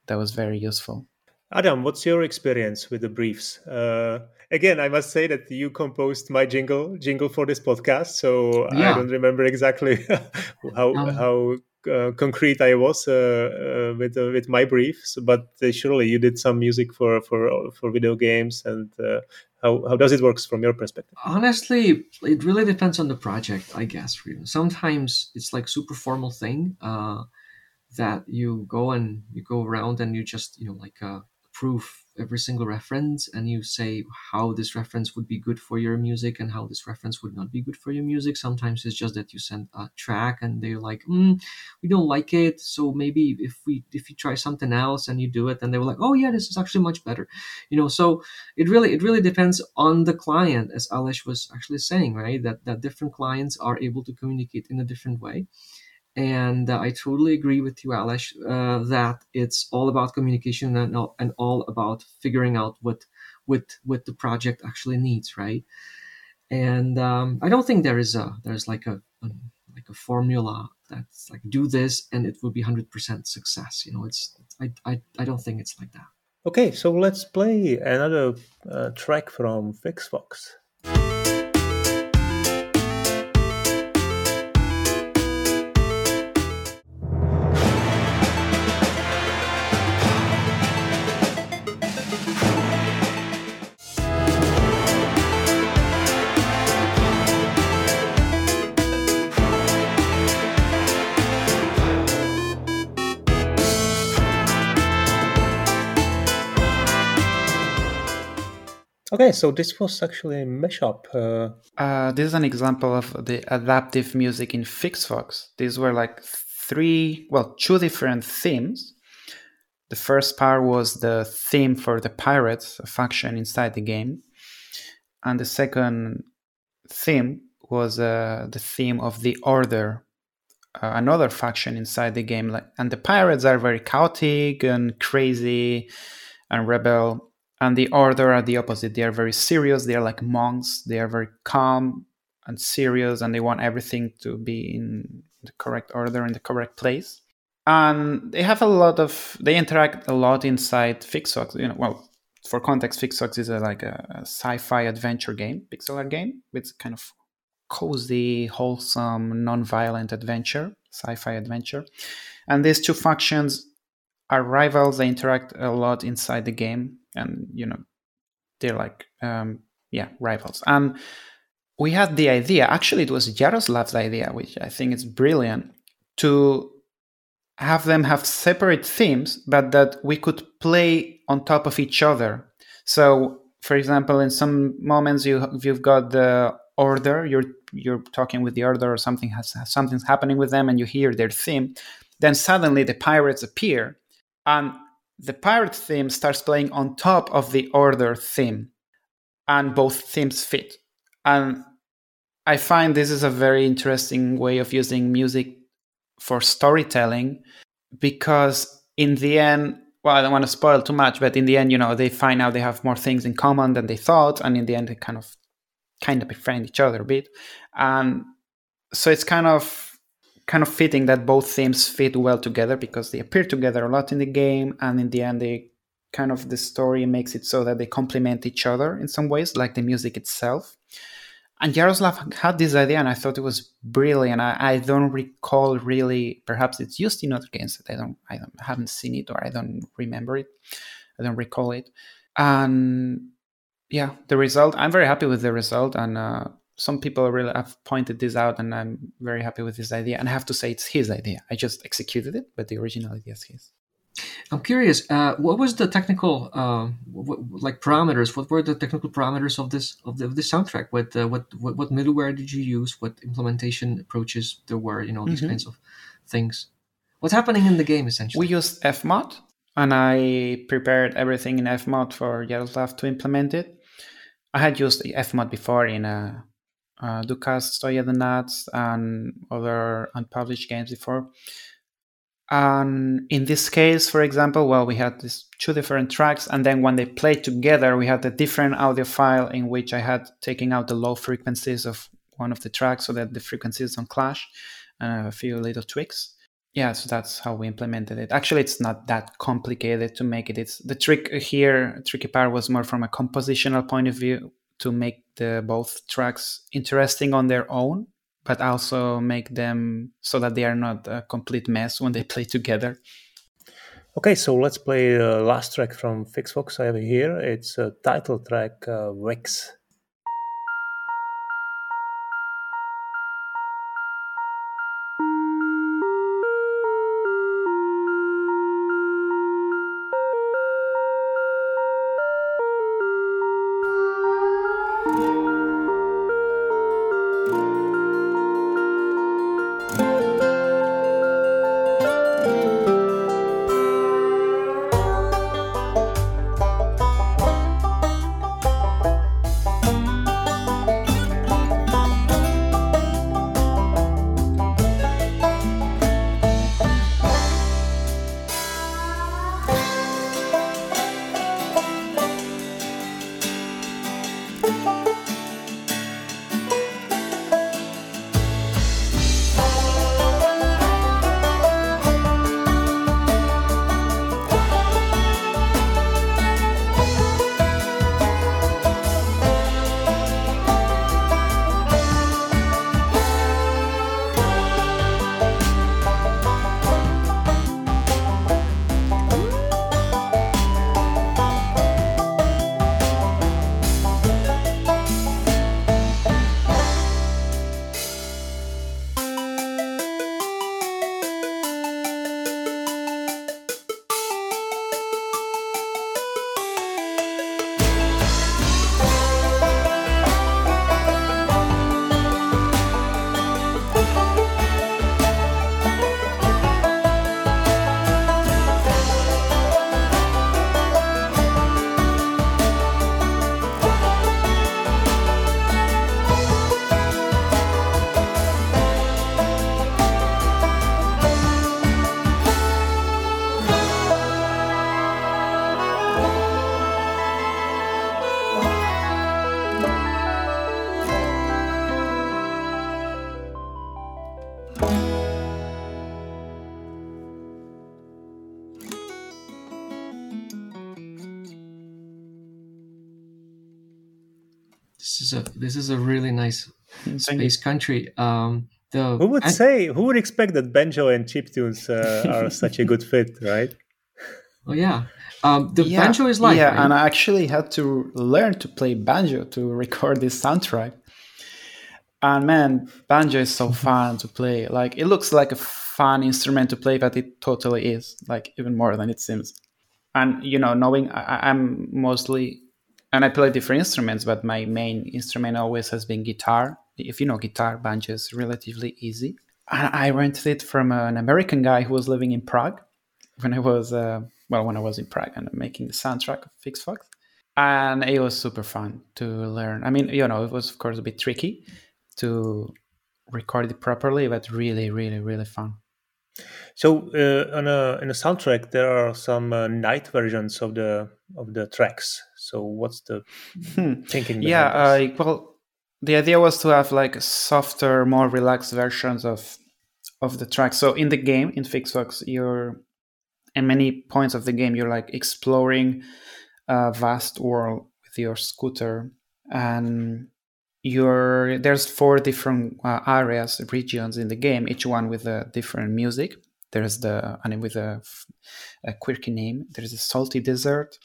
that was very useful. Adam what's your experience with the briefs? Uh, again i must say that you composed my jingle jingle for this podcast so yeah. i don't remember exactly <laughs> how um, how uh, concrete I was uh, uh, with uh, with my briefs, but uh, surely you did some music for for for video games and how, how does it work from your perspective? Honestly it really depends on the project i guess sometimes it's like super formal thing uh, that you go and you go around and you just you know like uh, proof every single reference and you say how this reference would be good for your music and how this reference would not be good for your music. Sometimes it's just that you send a track and they're like, mm, we don't like it. So maybe if we if you try something else and you do it, then they were like, oh yeah, this is actually much better. You know, so it really it really depends on the client, as Aleš was actually saying, right? That that different clients are able to communicate in a different way. And I totally agree with you, Aleš, uh, that it's all about communication and, and all about figuring out what what what the project actually needs, right? And um, I don't think there is a there's like a, a like a formula that's like do this and it will be hundred percent success. You know, it's I, I I don't think it's like that. Okay, so let's play another uh, track from Fixfox. Okay, so this was actually a mashup. Uh... Uh, this is an example of the adaptive music in Fixfox. These were like three, well, two different themes. The first part was the theme for the pirates, faction inside the game. And the second theme was uh, the theme of the Order, uh, another faction inside the game. And the pirates are very chaotic and crazy and rebel and the order are the opposite. They are very serious. They are like monks. They are very calm and serious and they want everything to be in the correct order in the correct place. And they have a lot of they interact a lot inside fixfox you know well for context fixfox is a, like a, a sci-fi adventure game pixel art game. With kind of cozy wholesome non-violent adventure sci-fi adventure. And these two factions are rivals. They interact a lot inside the game and you know they're like um, yeah rivals. And we had the idea actually it was jaroslav's idea which i think is brilliant to have them have separate themes but that we could play on top of each other. So for example in some moments you you've got the order you're you're talking with the order or something has something's happening with them and you hear their theme. Then suddenly the pirates appear and the pirate theme starts playing on top of the order theme and both themes fit. And i find this is a very interesting way of using music for storytelling because in the end well i don't want to spoil too much but in the end you know they find out they have more things in common than they thought and in the end they kind of kind of befriend each other a bit. And so it's kind of kind of fitting that both themes fit well together because they appear together a lot in the game and in the end they kind of the story makes it so that they complement each other in some ways like the music itself. And Jaroslav had this idea and I thought it was brilliant. I, I don't recall really perhaps it's used in other games that I don't I don't haven't seen it or I don't remember it. I don't recall it. And yeah the result I'm very happy with the result and uh, some people really have pointed this out, and I'm very happy with this idea. And I have to say, it's his idea. I just executed it, but the original idea is his. I'm curious. Uh, what was the technical, uh, what, like parameters? What were the technical parameters of this of, the, of this soundtrack? What, uh, what what what middleware did you use? What implementation approaches there were? You know these mm-hmm. kinds of things. What's happening in the game essentially? We used Fmod, and I prepared everything in Fmod for Jaroslav to implement it. I had used Fmod before in a uh, Dukas, of the Nuts, and other unpublished games before. And in this case, for example, well, we had these two different tracks, and then when they played together, we had a different audio file in which I had taken out the low frequencies of one of the tracks so that the frequencies don't clash, and a few little tweaks. Yeah, so that's how we implemented it. Actually, it's not that complicated to make it. It's the trick here, tricky part was more from a compositional point of view to make the both tracks interesting on their own but also make them so that they are not a complete mess when they <laughs> play together. Okay so let's play the last track from fixfox i have here. It's a title track uh, Vex This is a this is a really nice space country. Um, the who would and- say who would expect that banjo and chiptunes uh, <laughs> are such a good fit, right? Oh yeah, um, the banjo is live. Yeah, right? and I actually had to learn to play banjo to record this soundtrack. And man, banjo is so fun to play. Like it looks like a fun instrument to play, but it totally is. Like even more than it seems. And you know, knowing I, I'm mostly, and I play different instruments, but my main instrument always has been guitar. If you know guitar, banjo is relatively easy. And I rented it from an American guy who was living in Prague when I was uh, well when I was in Prague and making the soundtrack of Fix Fox, and it was super fun to learn. I mean, you know, it was of course a bit tricky to record it properly, but really, really, really fun. So uh, on a in a soundtrack, there are some uh, night versions of the of the tracks. So what's the Hmm. thinking? Yeah, uh, well, the idea was to have like softer, more relaxed versions of of the track. So in the game, in Fixfox, you're in many points of the game, you're like exploring a vast world with your scooter, and you're there's four different uh, areas, regions in the game, each one with a different music. There's the and with a, a quirky name. There's a salty desert.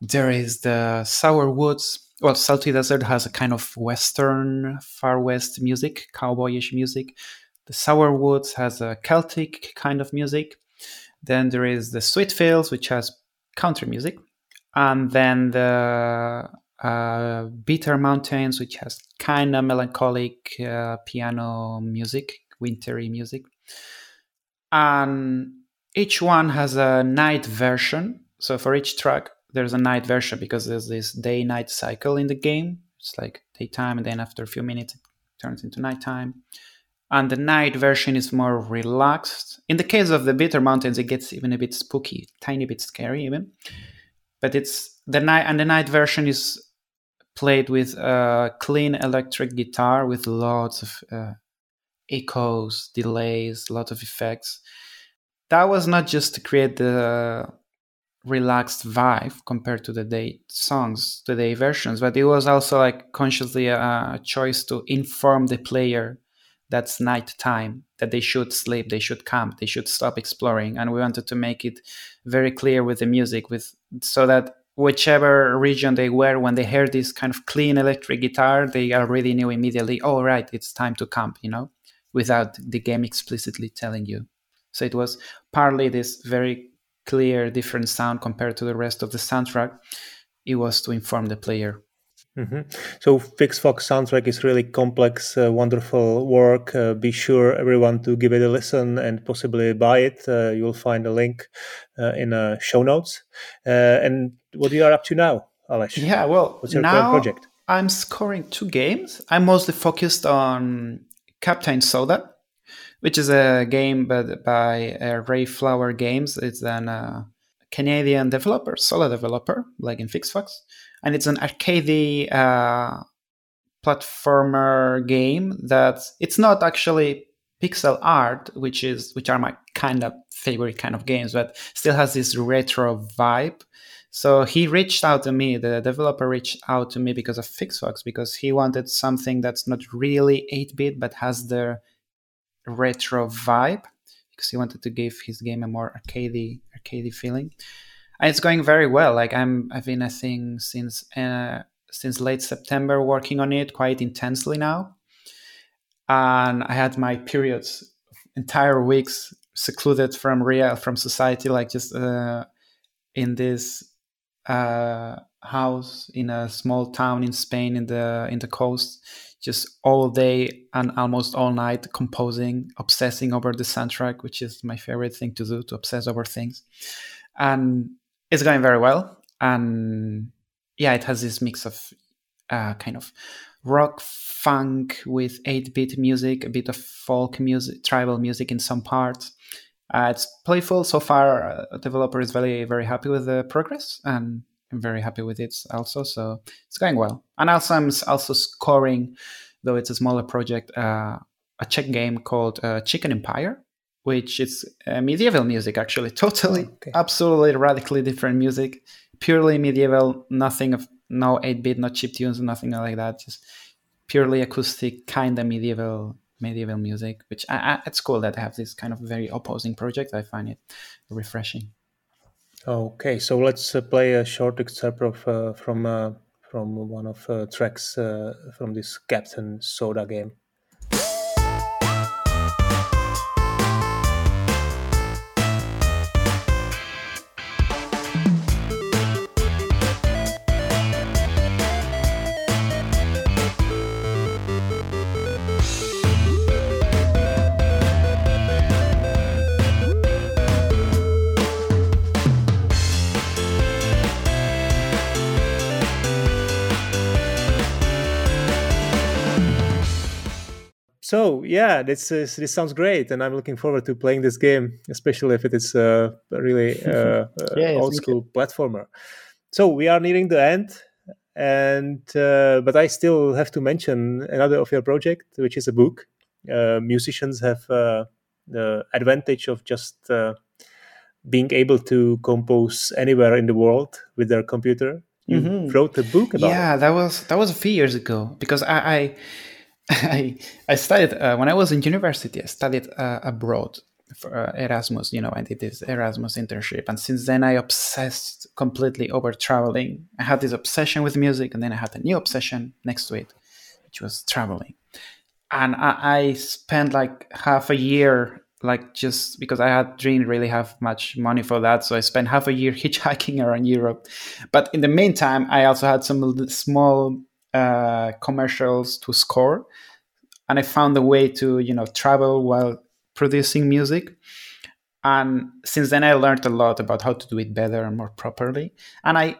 There is the sour woods. Well, salty desert has a kind of western, far west music, cowboyish music. The sour woods has a Celtic kind of music. Then there is the sweet fields, which has country music, and then the uh, bitter mountains, which has kind of melancholic uh, piano music, wintry music, and each one has a night version. So for each track, there's a night version because there's this day-night cycle in the game. It's like daytime, and then after a few minutes, it turns into nighttime and the night version is more relaxed. In the case of the Bitter Mountains, it gets even a bit spooky, tiny bit scary even. But it's the night, and the night version is played with a clean electric guitar with lots of uh, echoes, delays, lots of effects. That was not just to create the relaxed vibe compared to the day songs, the day versions, but it was also like consciously a choice to inform the player that's night time that they should sleep they should camp they should stop exploring and we wanted to make it very clear with the music with so that whichever region they were when they heard this kind of clean electric guitar they already knew immediately oh right it's time to camp you know without the game explicitly telling you. So it was partly this very clear different sound compared to the rest of the soundtrack it was to inform the player hmm So Fix Fox soundtrack is really complex, uh, wonderful work. Uh, be sure everyone to give it a listen and possibly buy it. Uh, you will find a link uh, in uh, show notes. Uh, and what you are up to now, Alex? Yeah, well, What's your now project? I'm scoring two games. I'm mostly focused on Captain Soda, which is a game but by uh, Ray Flower Games. It's an uh, Canadian developer, solo developer, like in Fix Fox, and it's an arcade uh, platformer game that it's not actually pixel art, which is which are my kind of favorite kind of games, but still has this retro vibe. So he reached out to me, the developer reached out to me because of Fix Fox, because he wanted something that's not really 8 bit but has the retro vibe, because he wanted to give his game a more arcadey, arcadey feeling. And it's going very well. Like I'm, I've been, I think, since uh, since late September working on it quite intensely now, and I had my periods, entire weeks secluded from real, from society, like just uh, in this uh, house in a small town in Spain in the in the coast, just all day and almost all night composing, obsessing over the soundtrack, which is my favorite thing to do, to obsess over things. And it's going very well. And yeah, it has this mix of uh, kind of rock funk with 8-bit music, a bit of folk music, tribal music in some parts. Uh, it's playful so far. Uh, developer is very very happy with the progress, and I'm very happy with it also. So it's going well. And also I'm also scoring, though it's a smaller project, uh, a Czech game called uh, Chicken Empire, which is medieval music actually, <laughs> totally, Okay. absolutely radically different music, purely medieval, nothing of no 8-bit, no chip tunes, nothing like that. Just purely acoustic, kind of medieval medieval music. Which I, I, it's cool that I have this kind of very opposing project. I find it refreshing. Okay, so let's uh, play a short excerpt of, uh, from uh, from one of uh, tracks uh, from this Captain Soda game. Yeah, this is, this sounds great, and I'm looking forward to playing this game, especially if it is uh, a really <laughs> uh, yes, old school platformer. So we are nearing the end, and uh, but I still have to mention another of your project, which is a book. Uh, musicians have uh, the advantage of just uh, being able to compose anywhere in the world with their computer. You mm-hmm. wrote a book about. Yeah, it. that was that was a few years ago because I, I <laughs> I I studied uh, when I was in university. I studied uh, abroad for uh, Erasmus. You know, I did this Erasmus internship, and since then I obsessed completely over traveling. I had this obsession with music, and then I had a new obsession next to it, which was traveling. And I, I spent like half a year, like just because I had didn't really have much money for that, so I spent half a year <laughs> hitchhiking around Europe. But in the meantime, I also had some small uh, commercials to score, and I found a way to you know travel while producing music. And since then, I learned a lot about how to do it better and more properly. And I,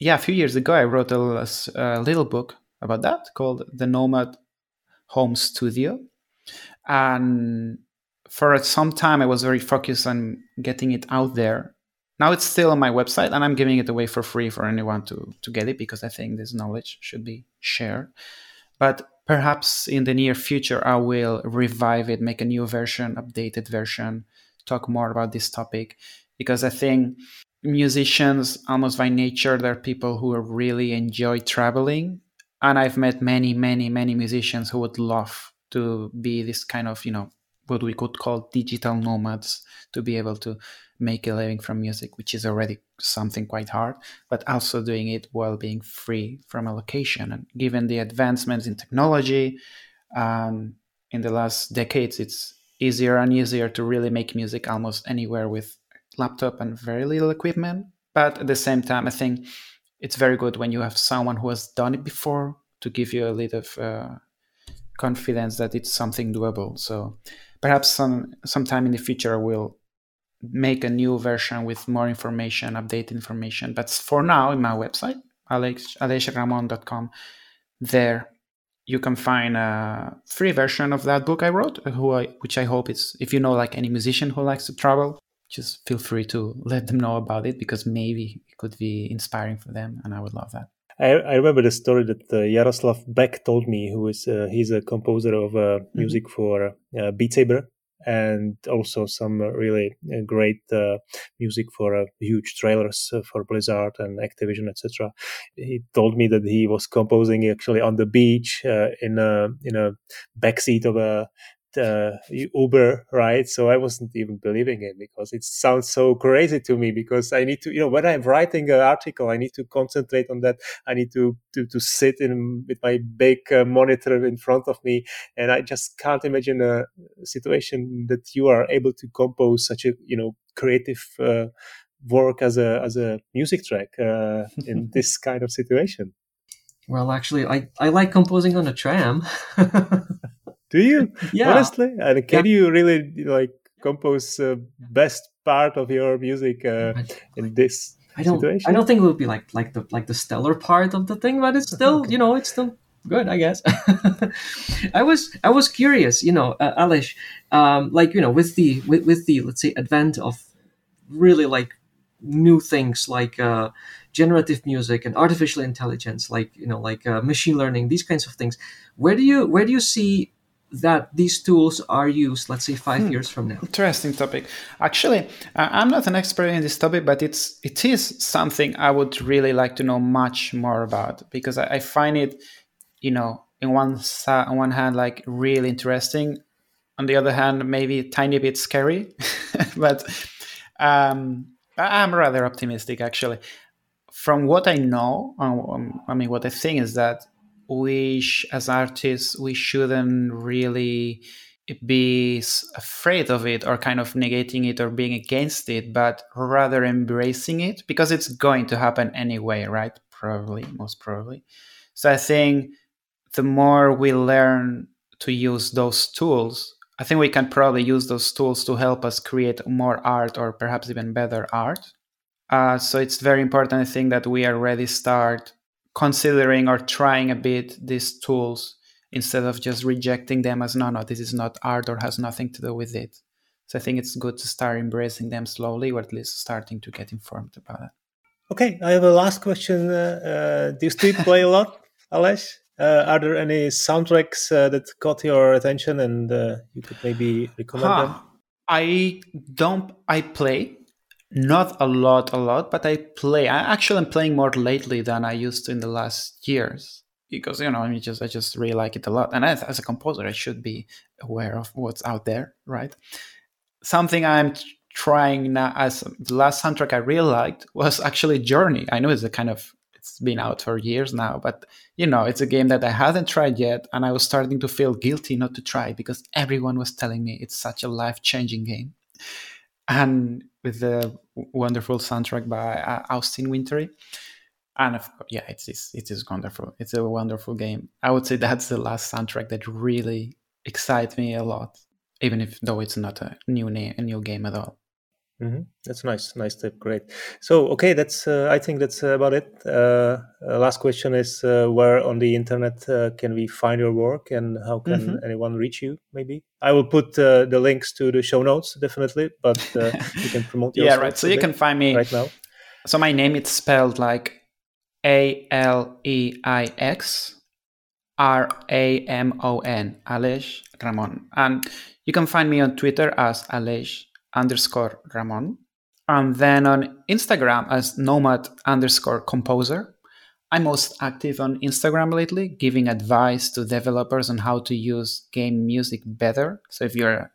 yeah, a few years ago, I wrote a, a little book about that called The Nomad Home Studio. And for some time, I was very focused on getting it out there now it's still on my website and i'm giving it away for free for anyone to, to get it because i think this knowledge should be shared. But perhaps in the near future i will revive it make a new version updated version talk more about this topic because i think musicians almost by nature they're people who really enjoy traveling. And i've met many many many musicians who would love to be this kind of you know what we could call digital nomads to be able to make a living from music, which is already something quite hard, but also doing it while being free from a location. And given the advancements in technology um, in the last decades, it's easier and easier to really make music almost anywhere with laptop and very little equipment. But at the same time, I think it's very good when you have someone who has done it before to give you a little of uh, confidence that it's something doable. So perhaps some sometime in the future we'll make a new version with more information, update information. But for now, in my website, alex, aleixramon.com, there you can find a free version of that book I wrote, who I, which I hope is, if you know like any musician who likes to travel, just feel free to let them know about it because maybe it could be inspiring for them, and I would love that. I, I remember the story that uh, Jaroslav Beck told me, who is uh, he's a composer of uh, mm-hmm. music mm-hmm. for uh, Beat Saber, and also some really uh, great uh, music for uh, huge trailers for Blizzard and Activision, etc. He told me that he was composing actually on the beach in a in a backseat of a uh, Uber right? So I wasn't even believing it because it sounds so crazy to me. Because I need to, you know, when I'm writing an article, I need to concentrate on that. I need to to, to sit in with my big uh, monitor in front of me, and I just can't imagine a situation that you are able to compose such a you know creative. Uh, work as a as a music track uh, in <laughs> this kind of situation well actually i i like composing on a tram <laughs> Do you? <laughs> yeah. Honestly, and can yeah. you really like compose uh, best part of your music uh, in this I don't. Situation? I don't think it would be like like the like the stellar part of the thing, but it's <laughs> still you know it's still good, I guess. <laughs> I was I was curious, you know, uh, Aleš, um, like you know, with the with, with the let's say advent of really like new things like uh, generative music and artificial intelligence, like you know, like uh, machine learning, these kinds of things. Where do you where do you see that these tools are used, let's say five hmm. years from now? Interesting topic. Actually, I'm not an expert in this topic, but it's it is something I would really like to know much more about because I, I find it, you know, in one on one hand like really interesting, on the other hand maybe a tiny bit scary, <laughs> but um, I'm rather optimistic actually. From what I know, um, I mean, what I think is that we as artists we shouldn't really be afraid of it or kind of negating it or being against it but rather embracing it because it's going to happen anyway right? Probably most probably. So i think the more we learn to use those tools i think we can probably use those tools to help us create more art or perhaps even better art. Uh, so it's very important i think that we already start considering or trying a bit these tools instead of just rejecting them as no, no, this is not art or has nothing to do with it. So I think it's good to start embracing them slowly, or at least starting to get informed about it. Okay, I have a last question. Uh, uh, do you still play a lot, Aleš? Uh, are there any soundtracks uh, that caught your attention and uh, you could maybe recommend huh. them? I don't. I play not a lot, a lot, but I play. I actually am playing more lately than I used to in the last years because you know I mean just I just really like it a lot. And as, as a composer, I should be aware of what's out there, right? Something I'm trying now as the last soundtrack I really liked was actually Journey. I know it's a kind of it's been out for years now, but you know it's a game that I hadn't tried yet, and I was starting to feel guilty not to try because everyone was telling me it's such a life changing game and with the wonderful soundtrack by uh, Austin Wintory. And of course, yeah, it is it is wonderful. It's a wonderful game. I would say that's the last soundtrack that really excites me a lot, even if though it's not a new name, a new game at all. Mm-hmm. That's nice, nice tip. Great. So, okay, that's uh, I think that's about it. Uh, uh, last question is uh, where on the internet uh, can we find your work, and how can mm-hmm. anyone reach you? Maybe I will put uh, the links to the show notes definitely, but you can <laughs> promote. Yourself. Yeah, right. So you can find me right now. So my name it's spelled like A L E I X R A M O N, Aleix Ramon, and you can find me on Twitter as Aleix underscore Ramon. And then on Instagram as nomad underscore composer. I'm most active on Instagram lately, giving advice to developers on how to use game music better. So if you're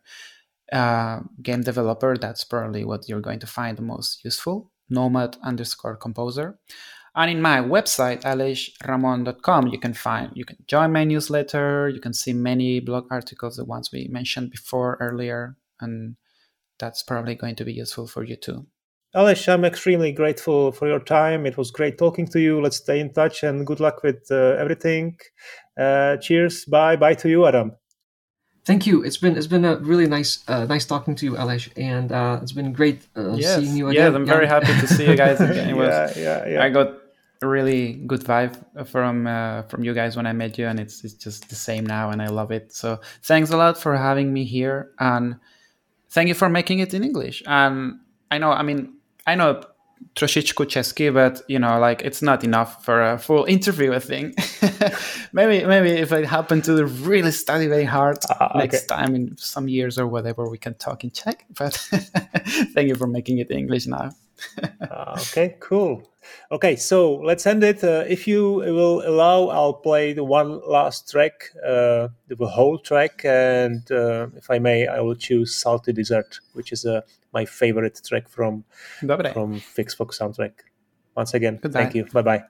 a game developer, that's probably what you're going to find the most useful. Nomad underscore composer. And in my website, aleixramon.com, you can find, you can join my newsletter, you can see many blog articles, the ones we mentioned before earlier, and that's probably going to be useful for you too. Aleš, I'm extremely grateful for your time. It was great talking to you. Let's stay in touch and good luck with uh, everything. Uh, cheers. Bye. Bye to you, Adam. Thank you. It's been it's been a really nice uh, nice talking to you, Aleš, and uh, it's been great uh, yes. seeing you again. Yeah, I'm very happy to see you guys <laughs> again. Was, yeah, yeah, yeah. I got a really good vibe from uh, from you guys when I met you, and it's it's just the same now, and I love it. So thanks a lot for having me here and thank you for making it in English. And I know, I mean, I know troszeczkę czeski, but you know, like it's not enough for a full interview. I think <laughs> maybe maybe if I happen to really study very hard uh, next time in some years or whatever, we can talk in Czech. But <laughs> thank you for making it English now. uh, <laughs> okay, cool. Okay, so let's end it. Uh, if you will allow, I'll play the one last track, uh, the whole track, and uh, if I may, I will choose "Salty Desert," which is uh, my favorite track from Dobre. from Fix Fox soundtrack. Once again, thank you. Bye bye.